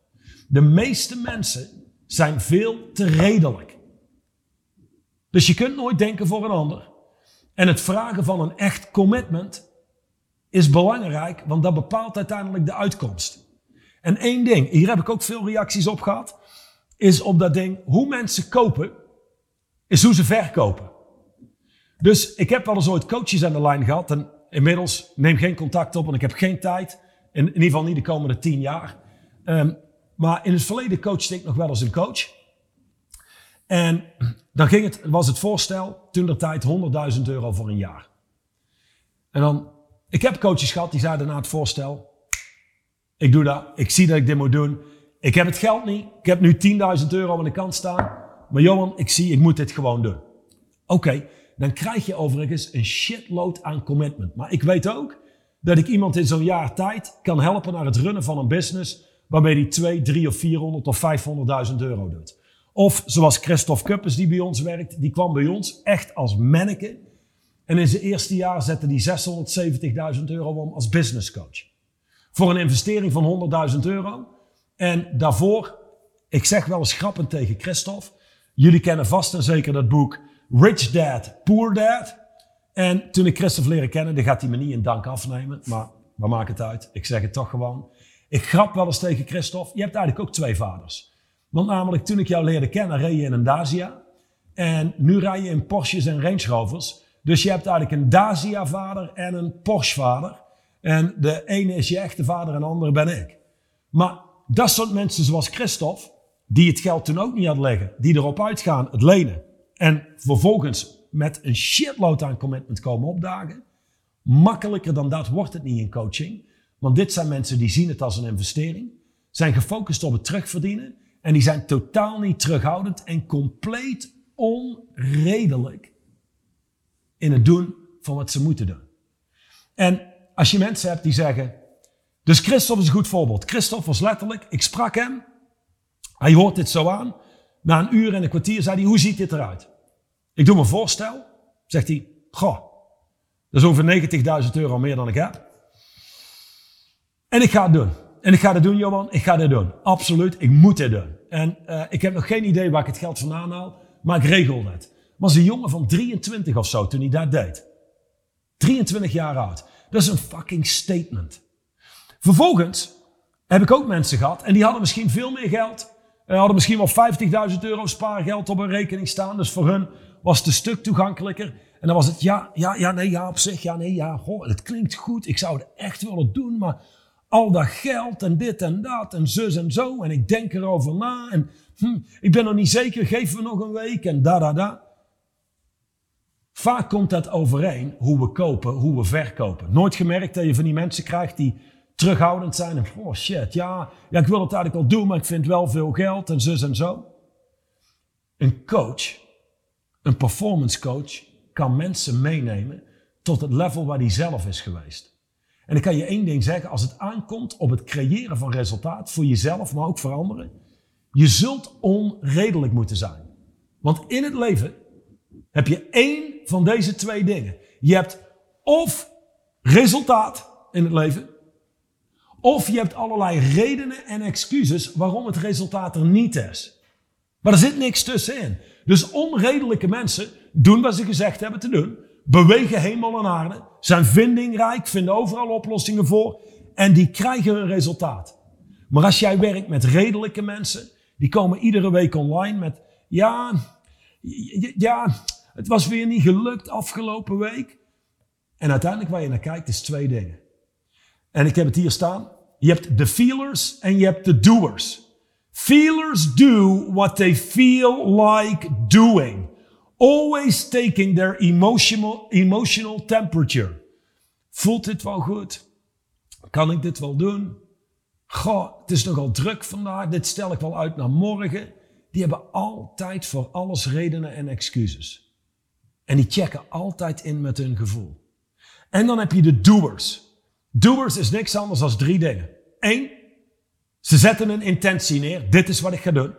De meeste mensen zijn veel te redelijk. Dus je kunt nooit denken voor een ander. En het vragen van een echt commitment is belangrijk, want dat bepaalt uiteindelijk de uitkomst. En één ding, hier heb ik ook veel reacties op gehad, is op dat ding, hoe mensen kopen, is hoe ze verkopen. Dus ik heb wel eens ooit coaches aan de lijn gehad en inmiddels neem geen contact op, en ik heb geen tijd, in, ieder geval niet de komende tien jaar. Um, maar in het verleden coachte ik nog wel als een coach. En dan ging het, was het voorstel, toen de tijd 100.000 euro voor een jaar. En dan, ik heb coaches gehad die zeiden na het voorstel, ik doe dat, ik zie dat ik dit moet doen. Ik heb het geld niet, ik heb nu 10.000 euro aan de kant staan. Maar Johan, ik zie, ik moet dit gewoon doen. Oké, dan krijg je overigens een shitload aan commitment. Maar ik weet ook dat ik iemand in zo'n jaar tijd kan helpen naar het runnen van een business waarmee hij 2, 3 of 400 of 500.000 euro doet. Of zoals Christophe Kuppers die bij ons werkt, die kwam bij ons echt als manneke. En in zijn eerste jaar zette hij 670.000 euro om als business coach. Voor een investering van 100.000 euro. En daarvoor, ik zeg wel eens grappend tegen Christophe. Jullie kennen vast en zeker dat boek Rich Dad, Poor Dad. En toen ik Christophe leren kennen, dan gaat hij me niet in dank afnemen. Maar we maken het uit. Ik zeg het toch gewoon. Ik grap wel eens tegen Christophe, je hebt eigenlijk ook twee vaders. Want namelijk toen ik jou leerde kennen, reed je in een Dacia. En nu rij je in Porsches en Range Rovers. Dus je hebt eigenlijk een Dacia-vader en een Porsche-vader. En de ene is je echte vader en de andere ben ik. Maar dat soort mensen zoals Christophe, die het geld toen ook niet hadden liggen, die erop uitgaan, het lenen. En vervolgens met een shitload aan commitment komen opdagen. Makkelijker dan dat wordt het niet in coaching. Want dit zijn mensen die zien het als een investering, zijn gefocust op het terugverdienen en die zijn totaal niet terughoudend en compleet onredelijk in het doen van wat ze moeten doen. En als je mensen hebt die zeggen, dus Christophe is een goed voorbeeld. Christophe was letterlijk, ik sprak hem, hij hoort dit zo aan. Na een uur en een kwartier zei hij, hoe ziet dit eruit? Ik doe een voorstel, zegt hij, goh, dat is ongeveer 90.000 euro meer dan ik heb. En ik ga het doen. En ik ga het doen, Johan. Ik ga dit doen. Absoluut. Ik moet dit doen. En uh, ik heb nog geen idee waar ik het geld vandaan haal. maar ik regelde het. Was een jongen van 23 of zo toen hij dat deed. 23 jaar oud. Dat is een fucking statement. Vervolgens heb ik ook mensen gehad en die hadden misschien veel meer geld. Uh, hadden misschien wel 50.000 euro spaargeld op een rekening staan. Dus voor hun was het een stuk toegankelijker. En dan was het ja, ja, ja, nee, ja, op zich, ja, nee, ja, goh, het klinkt goed. Ik zou het echt willen doen, maar al dat geld en dit en dat en zus en zo. En ik denk erover na en hm, ik ben nog niet zeker, geef me nog een week en da, da, da. Vaak komt dat overeen hoe we kopen, hoe we verkopen. Nooit gemerkt dat je van die mensen krijgt die terughoudend zijn en oh shit, ja, ja, ik wil het eigenlijk al doen, maar ik vind wel veel geld en zus en zo. Een coach, een performance coach, kan mensen meenemen tot het level waar hij zelf is geweest. En ik kan je één ding zeggen, als het aankomt op het creëren van resultaat voor jezelf, maar ook voor anderen, je zult onredelijk moeten zijn. Want in het leven heb je één van deze twee dingen. Je hebt of resultaat in het leven, of je hebt allerlei redenen en excuses waarom het resultaat er niet is. Maar er zit niks tussenin. Dus onredelijke mensen doen wat ze gezegd hebben te doen, bewegen hemel en aarde, zijn vindingrijk, vinden overal oplossingen voor en die krijgen een resultaat. Maar als jij werkt met redelijke mensen, die komen iedere week online met, ja, ja, het was weer niet gelukt afgelopen week. En uiteindelijk waar je naar kijkt is twee dingen. En ik heb het hier staan. Je hebt de feelers en je hebt de doers. Feelers do what they feel like doing. Always taking their emotional, emotional temperature. Voelt dit wel goed? Kan ik dit wel doen? Goh, het is nogal druk vandaag. Dit stel ik wel uit naar morgen. Die hebben altijd voor alles redenen en excuses. En die checken altijd in met hun gevoel. En dan heb je de doers. Doers is niks anders dan drie dingen. Eén, ze zetten een intentie neer. Dit is wat ik ga doen.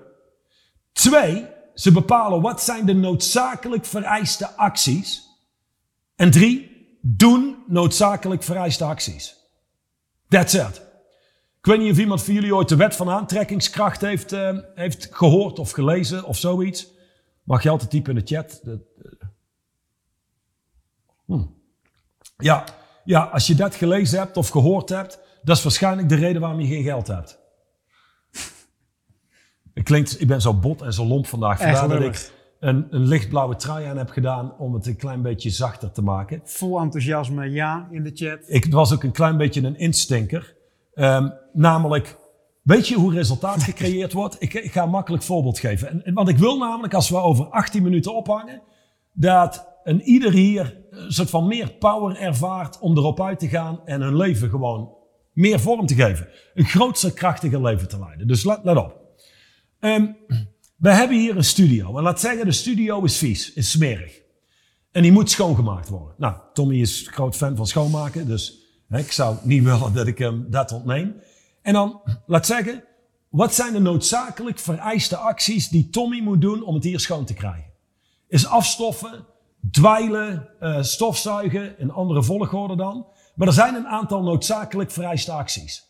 Twee, ze bepalen wat zijn de noodzakelijk vereiste acties. En drie, doen noodzakelijk vereiste acties. That's it. Ik weet niet of iemand van jullie ooit de wet van aantrekkingskracht heeft, uh, heeft gehoord of gelezen of zoiets. Mag je altijd typen in de chat. Hm. Ja, ja, als je dat gelezen hebt of gehoord hebt, dat is waarschijnlijk de reden waarom je geen geld hebt. Het klinkt, ik ben zo bot en zo lomp vandaag. Vandaar dat ik een, een lichtblauwe trui aan heb gedaan om het een klein beetje zachter te maken. Vol enthousiasme, ja, in de chat. Ik was ook een klein beetje een instinker. Um, namelijk, weet je hoe resultaat gecreëerd wordt? Ik, ik, ga een makkelijk voorbeeld geven. En, want ik wil namelijk, als we over 18 minuten ophangen, dat een ieder hier een soort van meer power ervaart om erop uit te gaan en hun leven gewoon meer vorm te geven. Een grootste, krachtiger leven te leiden. Dus let, let op. Um, we hebben hier een studio. En laat zeggen, de studio is vies, is smerig. En die moet schoongemaakt worden. Nou, Tommy is groot fan van schoonmaken, dus hè, ik zou niet willen dat ik hem dat ontneem. En dan, laat zeggen, wat zijn de noodzakelijk vereiste acties die Tommy moet doen om het hier schoon te krijgen? Is afstoffen, dweilen, uh, stofzuigen, in andere volgorde dan. Maar er zijn een aantal noodzakelijk vereiste acties.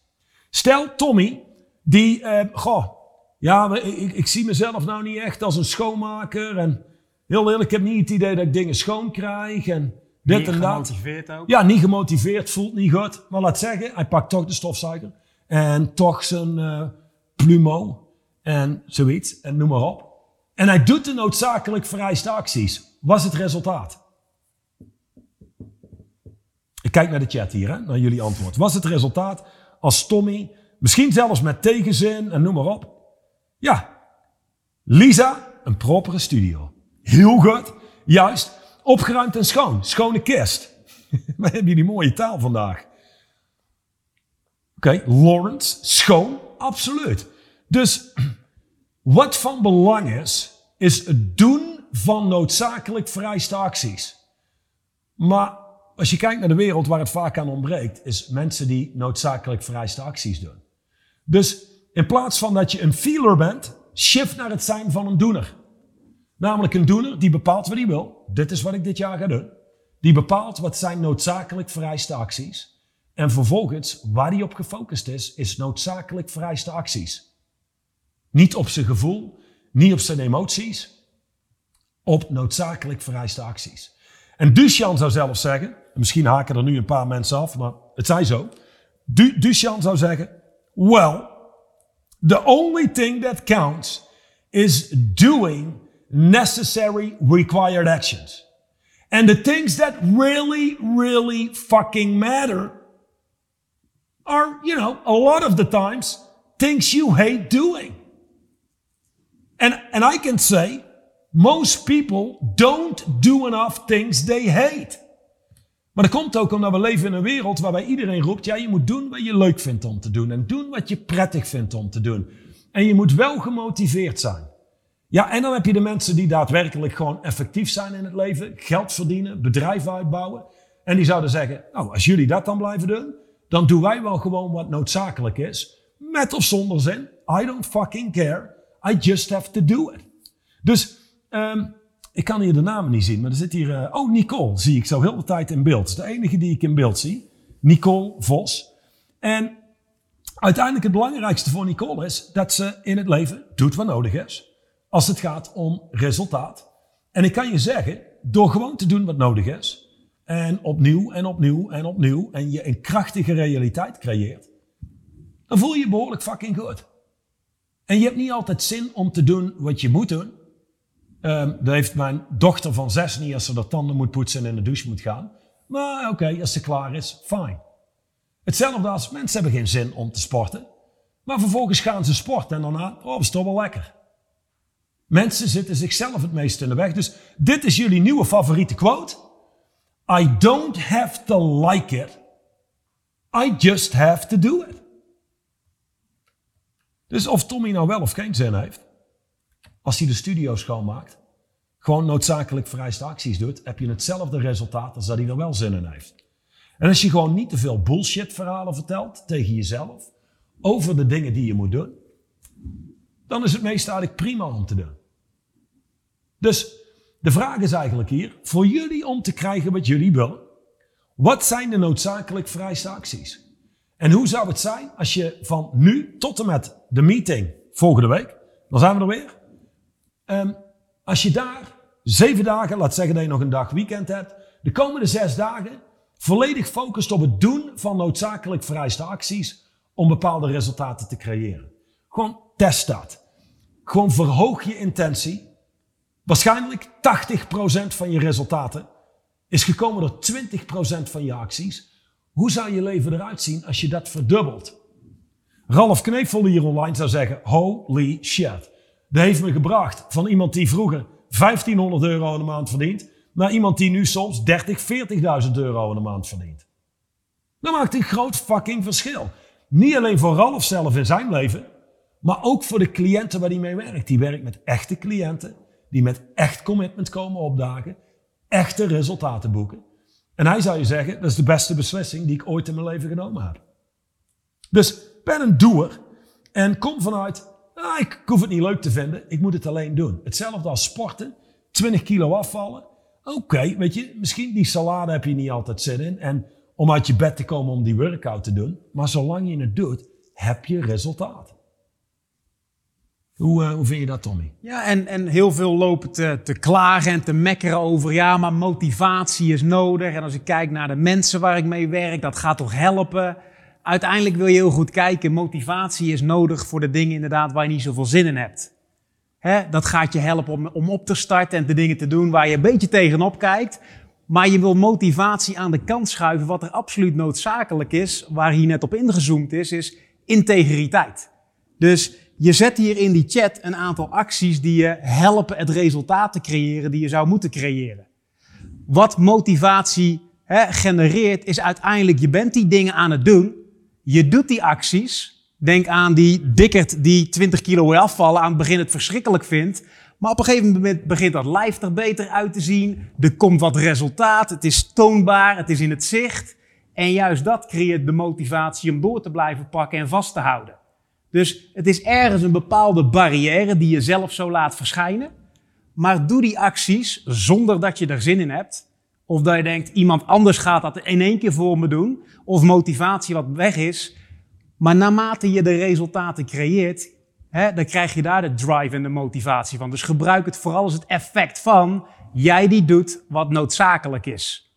Stel Tommy, die, uh, goh, ja, ik, ik, zie mezelf nou niet echt als een schoonmaker. En heel eerlijk, ik heb niet het idee dat ik dingen schoon krijg. En dit niet en dat. gemotiveerd ook? Ja, niet gemotiveerd, voelt niet goed. Maar laat zeggen, hij pakt toch de stofzuiger. En toch zijn uh, plumo. En zoiets. En noem maar op. En hij doet de noodzakelijk vereiste acties. Wat is het resultaat? Ik kijk naar de chat hier, hè, naar jullie antwoord. Wat is het resultaat als Tommy, misschien zelfs met tegenzin en noem maar op, ja, Lisa, een propere studio. Heel goed. Juist. Opgeruimd en schoon. Schone kist. We hebben die mooie taal vandaag. Oké. Lawrence, schoon, absoluut. Dus wat van belang is, is het doen van noodzakelijk vereiste acties. Maar als je kijkt naar de wereld waar het vaak aan ontbreekt, is mensen die noodzakelijk vereiste acties doen. Dus in plaats van dat je een feeler bent, shift naar het zijn van een doener. Namelijk een doener die bepaalt wat hij wil. Dit is wat ik dit jaar ga doen. Die bepaalt wat zijn noodzakelijk vereiste acties. En vervolgens, waar hij op gefocust is, is noodzakelijk vereiste acties. Niet op zijn gevoel, niet op zijn emoties. op noodzakelijk vereiste acties. En Duchan zou zelf zeggen, misschien haken er nu een paar mensen af, maar het zij zo. Du zou zeggen, well, the only thing that counts is doing necessary required actions. And the things that really, really fucking matter are, you know, a lot of the times things you hate doing. And, and I can say, most people don't do enough things they hate. Maar dat komt ook omdat we leven in een wereld waarbij iedereen roept, ja, je moet doen wat je leuk vindt om te doen en doen wat je prettig vindt om te doen. En je moet wel gemotiveerd zijn. Ja, en dan heb je de mensen die daadwerkelijk gewoon effectief zijn in het leven, geld verdienen, bedrijven uitbouwen. En die zouden zeggen, nou, als jullie dat dan blijven doen, dan doen wij wel gewoon wat noodzakelijk is. Met of zonder zin. I don't fucking care. I just have to do it. Dus um, ik kan hier de namen niet zien, maar er zit hier... Uh, oh, Nicole zie ik zo heel de tijd in beeld. De enige die ik in beeld zie. Nicole Vos. En uiteindelijk het belangrijkste voor Nicole is dat ze in het leven doet wat nodig is. Als het gaat om resultaat. En ik kan je zeggen, door gewoon te doen wat nodig is. En opnieuw en opnieuw en opnieuw. En je een krachtige realiteit creëert. Dan voel je je behoorlijk fucking goed. En je hebt niet altijd zin om te doen wat je moet doen. Um, dat heeft mijn dochter van zes niet als ze de tanden moet poetsen en in de douche moet gaan. Maar oké, als ze klaar is, fijn. Hetzelfde als mensen hebben geen zin om te sporten. Maar vervolgens gaan ze sporten en daarna, oh, is toch wel lekker. Mensen zitten zichzelf het meest in de weg. Dus dit is jullie nieuwe favoriete quote. I don't have to like it. I just have to do it. Dus of Tommy nou wel of geen zin heeft, als hij de studio schoonmaakt, gewoon noodzakelijk vereiste acties doet, heb je hetzelfde resultaat als dat hij er wel zin in heeft. En als je gewoon niet te veel bullshit verhalen vertelt tegen jezelf over de dingen die je moet doen, dan is het meest eigenlijk prima om te doen. Dus de vraag is eigenlijk hier, voor jullie om te krijgen wat jullie willen, wat zijn de noodzakelijk vereiste acties? En hoe zou het zijn als je van nu tot en met de meeting volgende week, dan zijn we er weer, um, als je daar zeven dagen, laat zeggen dat je nog een dag weekend hebt, de komende zes dagen volledig focust op het doen van noodzakelijk vereiste acties om bepaalde resultaten te creëren. Gewoon test dat. Gewoon verhoog je intentie. Waarschijnlijk 80% van je resultaten is gekomen door 20% van je acties. Hoe zou je leven eruit zien als je dat verdubbelt? Ralf Knevel hier online zou zeggen, holy shit. Dat heeft me gebracht van iemand die vroeger 1500 euro in de maand verdient, naar iemand die nu soms 30, 40.000 euro in de maand verdient. Dat maakt een groot fucking verschil. Niet alleen voor Ralf zelf in zijn leven, maar ook voor de cliënten waar hij mee werkt. Die werkt met echte cliënten, die met echt commitment komen opdagen, echte resultaten boeken. En hij zou je zeggen, dat is de beste beslissing die ik ooit in mijn leven genomen heb. Dus ben een doer en kom vanuit, ah, ik hoef het niet leuk te vinden, ik moet het alleen doen. Hetzelfde als sporten, 20 kilo afvallen. Oké, weet je, misschien die salade heb je niet altijd zin in. En om uit je bed te komen om die workout te doen. Maar zolang je het doet, heb je resultaat. Hoe, uh, hoe vind je dat, Tommy? Ja, en, en heel veel lopen te, te klagen en te mekkeren over, ja, maar motivatie is nodig. En als ik kijk naar de mensen waar ik mee werk, dat gaat toch helpen uiteindelijk wil je heel goed kijken. Motivatie is nodig voor de dingen inderdaad waar je niet zoveel zin in hebt. Dat gaat je helpen om, om op te starten en de dingen te doen waar je een beetje tegenop kijkt. Maar je wil motivatie aan de kant schuiven. Wat er absoluut noodzakelijk is, waar hier net op ingezoomd is, is integriteit. Dus je zet hier in die chat een aantal acties die je helpen het resultaat te creëren die je zou moeten creëren. Wat motivatie genereert, is uiteindelijk, je bent die dingen aan het doen. Je doet die acties. Denk aan die dikkerd die 20 kilo wil afvallen, aan het begin het verschrikkelijk vindt. Maar op een gegeven moment begint dat lijf er beter uit te zien. Er komt wat resultaat. Het is toonbaar. Het is in het zicht. En juist dat creëert de motivatie om door te blijven pakken en vast te houden. Dus het is ergens een bepaalde barrière die je zelf zo laat verschijnen. Maar doe die acties zonder dat je er zin in hebt. Of dat je denkt, iemand anders gaat dat in één keer voor me doen. Of motivatie wat weg is. Maar naarmate je de resultaten creëert, hè, dan krijg je daar de drive en de motivatie van. Dus gebruik het vooral als het effect van jij die doet wat noodzakelijk is.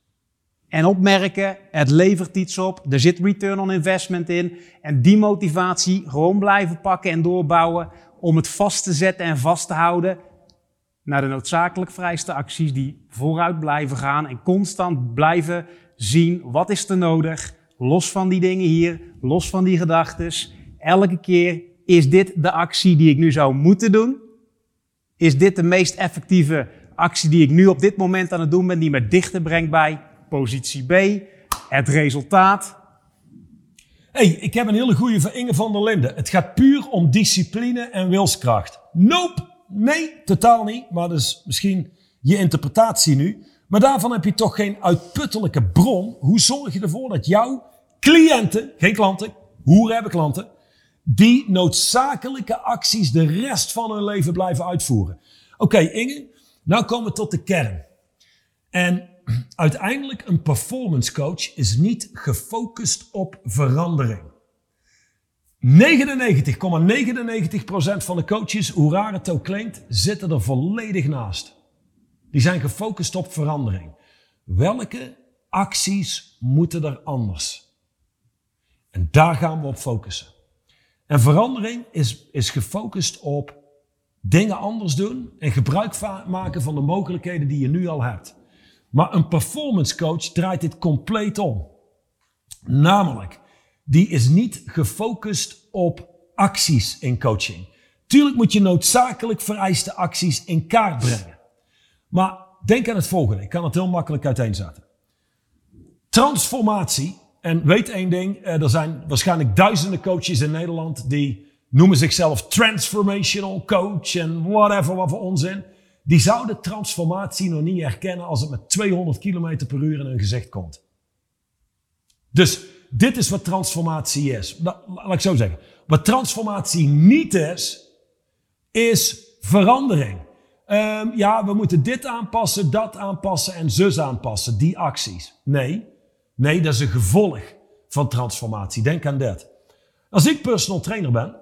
En opmerken, het levert iets op, er zit return on investment in. En die motivatie gewoon blijven pakken en doorbouwen om het vast te zetten en vast te houden naar de noodzakelijk vrijste acties die vooruit blijven gaan en constant blijven zien wat is er nodig, los van die dingen hier, los van die gedachtes. Elke keer is dit de actie die ik nu zou moeten doen? Is dit de meest effectieve actie die ik nu op dit moment aan het doen ben, die me dichter brengt bij positie B, het resultaat? hey, ik heb een hele goede voor Inge van der Linden. Het gaat puur om discipline en wilskracht. Nope, nee, totaal niet. Maar dat is misschien je interpretatie nu. Maar daarvan heb je toch geen uitputtelijke bron. Hoe zorg je ervoor dat jouw cliënten, geen klanten, hoeren hebben klanten, die noodzakelijke acties de rest van hun leven blijven uitvoeren? Oké, Inge, nou komen we tot de kern. En uiteindelijk een performance coach is niet gefocust op verandering. 99,99% van de coaches, hoe raar het ook klinkt, zitten er volledig naast. Die zijn gefocust op verandering. Welke acties moeten er anders? En daar gaan we op focussen. En verandering is, is gefocust op dingen anders doen en gebruik maken van de mogelijkheden die je nu al hebt. Maar een performance coach draait dit compleet om. Namelijk, die is niet gefocust op acties in coaching. Tuurlijk moet je noodzakelijk vereiste acties in kaart brengen. Maar denk aan het volgende. Ik kan het heel makkelijk uiteenzetten. Transformatie. En weet één ding. Eh, er zijn waarschijnlijk duizenden coaches in Nederland die noemen zichzelf transformational coach en whatever, wat voor onzin. Die zouden transformatie nog niet herkennen als het met 200 km per uur in hun gezicht komt. Dus dit is wat transformatie is. Laat ik zo zeggen. Wat transformatie niet is, is verandering. Um, ja, we moeten dit aanpassen, dat aanpassen en zus aanpassen, die acties. Nee, nee, dat is een gevolg van transformatie. Denk aan dit. Als ik personal trainer ben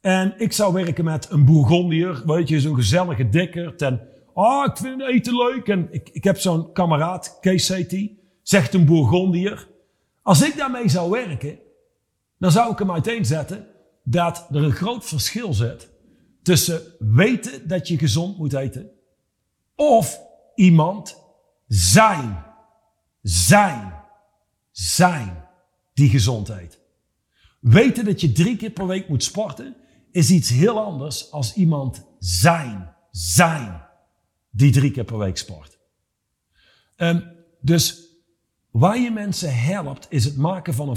en ik zou werken met een Bourgondier, weet je, zo'n gezellige dikker. En, ah, ik vind het eten leuk. En ik, ik heb zo'n kameraad, Kees zegt een Bourgondier. Als ik daarmee zou werken, dan zou ik hem uiteenzetten dat er een groot verschil zit tussen weten dat je gezond moet eten of iemand zijn, zijn, zijn die gezond eet. Weten dat je drie keer per week moet sporten is iets heel anders als iemand zijn, zijn die drie keer per week sport. Um, dus waar je mensen helpt is het maken van een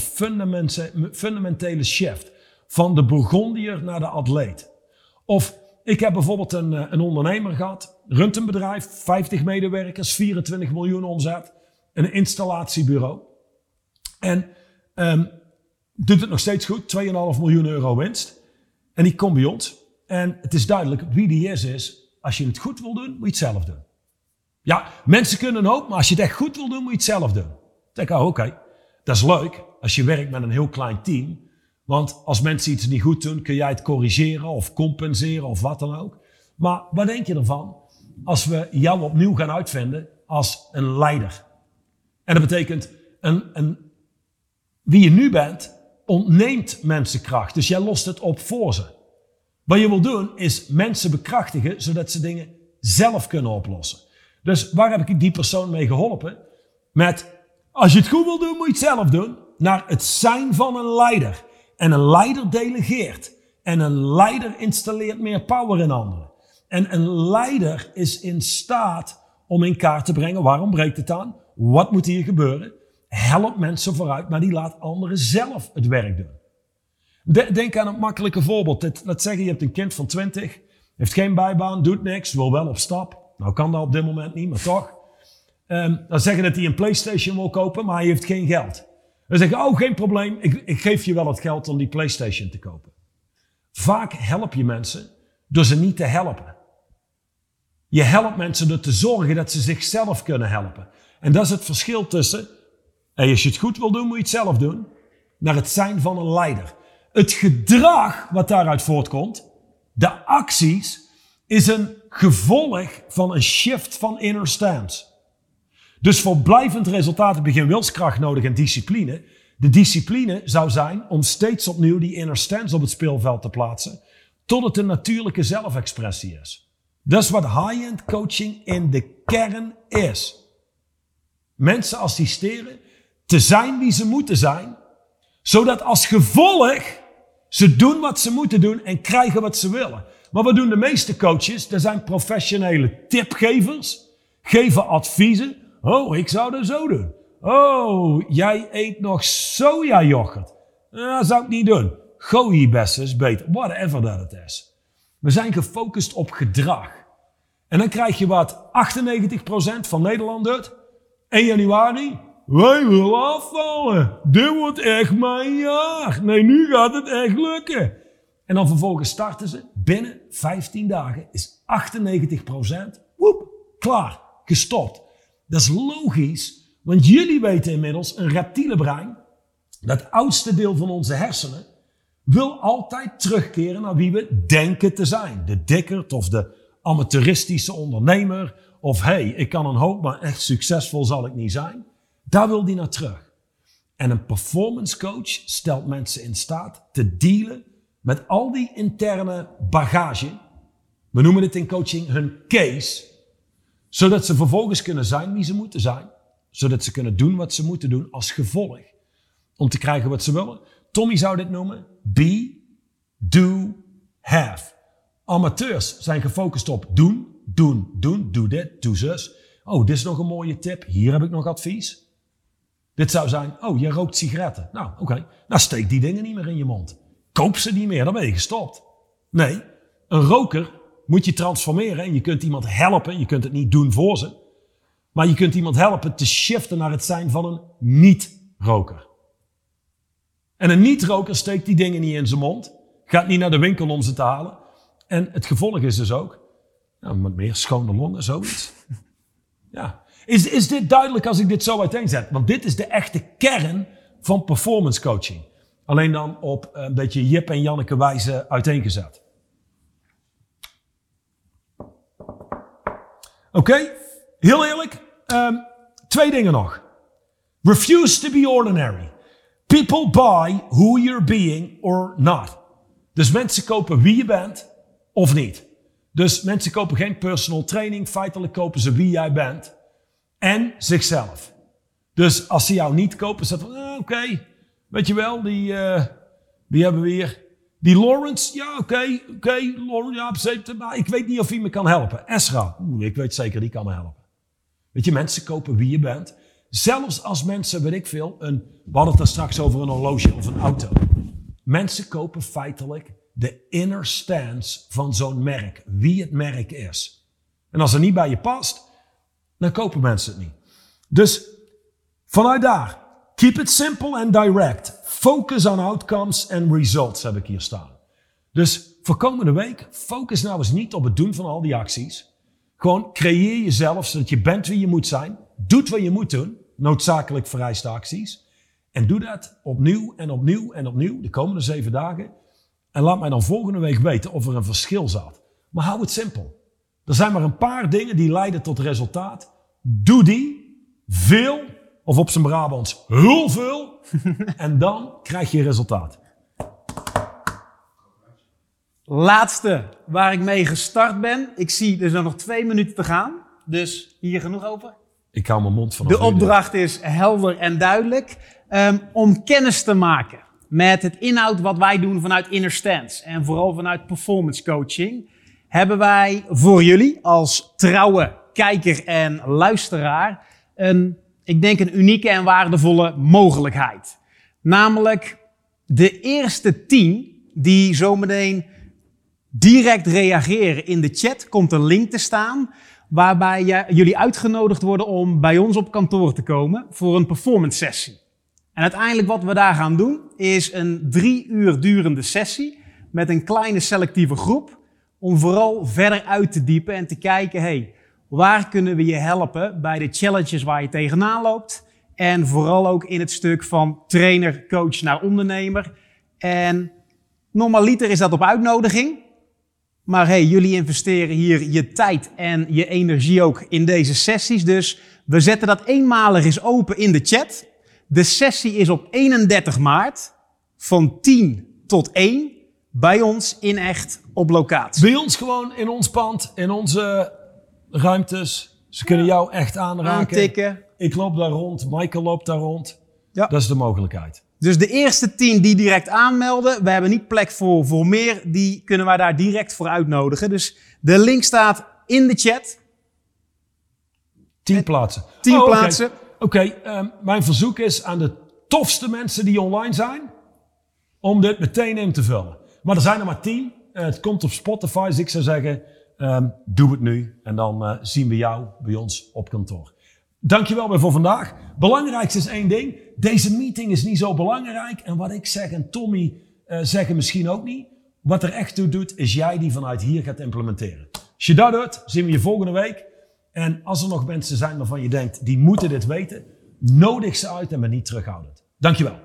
fundamentele shift. Van de Burgondier naar de atleet. Of ik heb bijvoorbeeld een, eh, een ondernemer gehad, runt een bedrijf, 50 medewerkers, 24 miljoen omzet, een installatiebureau. En um, doet het nog steeds goed, 2,5 miljoen euro winst. En die komt bij ons. En het is duidelijk wie die is, is als je het goed wil doen, moet je het zelf doen. Ja, mensen kunnen hoop, maar als je het echt goed wil doen, moet je het zelf doen. Denk oh, oké, dat is leuk als je werkt met een heel klein team. Want als mensen iets niet goed doen, kun jij het corrigeren of compenseren of wat dan ook. Maar wat denk je ervan als we jou opnieuw gaan uitvinden als een leider? En dat betekent, een, een, wie je nu bent, ontneemt mensen kracht. Dus jij lost het op voor ze. Wat je wil doen, is mensen bekrachtigen, zodat ze dingen zelf kunnen oplossen. Dus waar heb ik die persoon mee geholpen? Met, als je het goed wil doen, moet je het zelf doen. Naar het zijn van een leider. En een leider delegeert. En een leider installeert meer power in anderen. En een leider is in staat om in kaart te brengen, waarom breekt het aan? Wat moet hier gebeuren? Helpt mensen vooruit, maar die laat anderen zelf het werk doen. Denk aan een makkelijke voorbeeld. Laat zeggen, je hebt een kind van 20, heeft geen bijbaan, doet niks, wil wel op stap. Nou kan dat op dit moment niet, maar toch. Um, dan zeggen dat hij een PlayStation wil kopen, maar hij heeft geen geld. Dan zeggen, oh geen probleem, ik, ik geef je wel het geld om die PlayStation te kopen. Vaak help je mensen door ze niet te helpen. Je helpt mensen door te zorgen dat ze zichzelf kunnen helpen. En dat is het verschil tussen, en als je het goed wil doen, moet je het zelf doen, naar het zijn van een leider. Het gedrag wat daaruit voortkomt, De acties is een gevolg van een shift van inner stance. Dus voor blijvend resultaat heb je geen wilskracht nodig en discipline. De discipline zou zijn om steeds opnieuw die inner stance op het speelveld te plaatsen, tot het een natuurlijke zelfexpressie is. Dat is wat high-end coaching in de kern is. Mensen assisteren te zijn wie ze moeten zijn, zodat als gevolg ze doen wat ze moeten doen en krijgen wat ze willen. Maar wat doen de meeste coaches? Er zijn professionele tipgevers, geven adviezen. Oh, ik zou dat zo doen. Oh, jij eet nog sojayoghurt. Dat zou ik niet doen. Gooi best is beter. Whatever dat het is. We zijn gefocust op gedrag. En dan krijg je wat 98% van Nederland doet. 1 januari. Wij willen afvallen. Dit wordt echt mijn jaar. Nee, nu gaat het echt lukken. En dan vervolgens starten ze. Binnen 15 dagen is 98% woep, klaar, gestopt. Dat is logisch, want jullie weten inmiddels, een reptiele brein, dat oudste deel van onze hersenen, wil altijd terugkeren naar wie we denken te zijn. De dikkerd of de amateuristische ondernemer. Of hey, ik kan een hoop, maar echt succesvol zal ik niet zijn. Daar wil die naar terug. En een performance coach stelt mensen in staat te dealen met al die interne bagage. We noemen het in coaching hun case. Zodat ze vervolgens kunnen zijn wie ze moeten zijn. Zodat ze kunnen doen wat ze moeten doen als gevolg. Om te krijgen wat ze willen. Tommy zou dit noemen be, do, have. Amateurs zijn gefocust op doen, doen, doen, doe dit, doe zus. Oh, dit is nog een mooie tip. Hier heb ik nog advies. Dit zou zijn, oh, je rookt sigaretten. Nou, oké. Nou, steek die dingen niet meer in je mond. Koop ze niet meer, dan ben je gestopt. Nee, een roker moet je transformeren en je kunt iemand helpen. Je kunt het niet doen voor ze. Maar je kunt iemand helpen te shiften naar het zijn van een niet-roker. En een niet-roker steekt die dingen niet in zijn mond. Gaat niet naar de winkel om ze te halen. En het gevolg is dus ook, nou, met meer schone longen, zoiets. Ja. Is, is dit duidelijk als ik dit zo uiteenzet? Want dit is de echte kern van performance coaching. Alleen dan op een beetje Jip en Janneke wijze uiteengezet. Oké, heel eerlijk. Um, twee dingen nog. Refuse to be ordinary. People buy who you're being or not. Dus mensen kopen wie je bent of niet. Dus mensen kopen geen personal training. Feitelijk kopen ze wie jij bent en zichzelf. Dus als ze jou niet kopen, ze van, ah, oké, weet je wel, die, uh, die hebben we hier. Die Lawrence, ja, oké, oké, Lawrence, ja, maar ik weet niet of hij me kan helpen. Esra, oeh, ik weet zeker, die kan me helpen. Weet je, mensen kopen wie je bent. Zelfs als mensen, weet ik veel, een, we hadden het daar straks over een horloge of een auto. Mensen kopen feitelijk de inner stance van zo'n merk, wie het merk is. En als het niet bij je past, dan kopen mensen het niet. Dus vanuit daar, keep it simple and direct. Focus on outcomes and results heb ik hier staan. Dus voor komende week, focus nou eens niet op het doen van al die acties. Gewoon creëer jezelf zodat je bent wie je moet zijn. Doet wat je moet doen, noodzakelijk vereiste acties. En doe dat opnieuw en opnieuw en opnieuw de komende zeven dagen. En laat mij dan volgende week weten of er een verschil zat. Maar hou het simpel. Er zijn maar een paar dingen die leiden tot resultaat. Doe die, veel, of op zijn Brabants, heel veel, en dan krijg je resultaat. Laatste waar ik mee gestart ben. Ik zie dus nog twee minuten te gaan. Dus hier genoeg over. Ik hou mijn mond van. De opdracht is helder en duidelijk. Um, om kennis te maken met het inhoud wat wij doen vanuit Inner Stance. En vooral vanuit performance coaching. Hebben wij voor jullie als trouwe kijker en luisteraar een, ik denk een unieke en waardevolle mogelijkheid. Namelijk de eerste tien die zometeen direct reageren in de chat, komt een link te staan waarbij jullie uitgenodigd worden om bij ons op kantoor te komen voor een performance sessie. En uiteindelijk wat we daar gaan doen is een drie uur durende sessie met een kleine selectieve groep om vooral verder uit te diepen en te kijken, hey, Waar kunnen we je helpen bij de challenges waar je tegenaan loopt? En vooral ook in het stuk van trainer, coach naar ondernemer. En normaliter is dat op uitnodiging. Maar hey, jullie investeren hier je tijd en je energie ook in deze sessies. Dus we zetten dat eenmalig eens open in de chat. De sessie is op 31 maart van 10 tot 1 bij ons in echt op locatie. Bij ons gewoon in ons pand, in onze ruimtes. Ze kunnen jou echt aanraken. Aantikken. Ik loop daar rond, Michael loopt daar rond. Ja. Dat is de mogelijkheid. Dus de eerste 10 die direct aanmelden, we hebben niet plek voor, voor meer, die kunnen wij daar direct voor uitnodigen. Dus de link staat in de chat. Tien plaatsen. 10 Oh, oké. plaatsen. Oké, ehm, mijn verzoek is aan de tofste mensen die online zijn, om dit meteen in te vullen. Maar er zijn er maar tien. Eh, het komt op Spotify, dus ik zou zeggen, ehm, doe het nu. En dan eh, zien we jou bij ons op kantoor. Dankjewel weer voor vandaag. Belangrijkste is één ding. Deze meeting is niet zo belangrijk. En wat ik zeg en Tommy eh, zeggen misschien ook niet. Wat er echt toe doet, is jij die vanuit hier gaat implementeren. Als je dat doet, zien we je volgende week. En als er nog mensen zijn waarvan je denkt, die moeten dit weten, nodig ze uit en ben niet terughoudend. Dankjewel.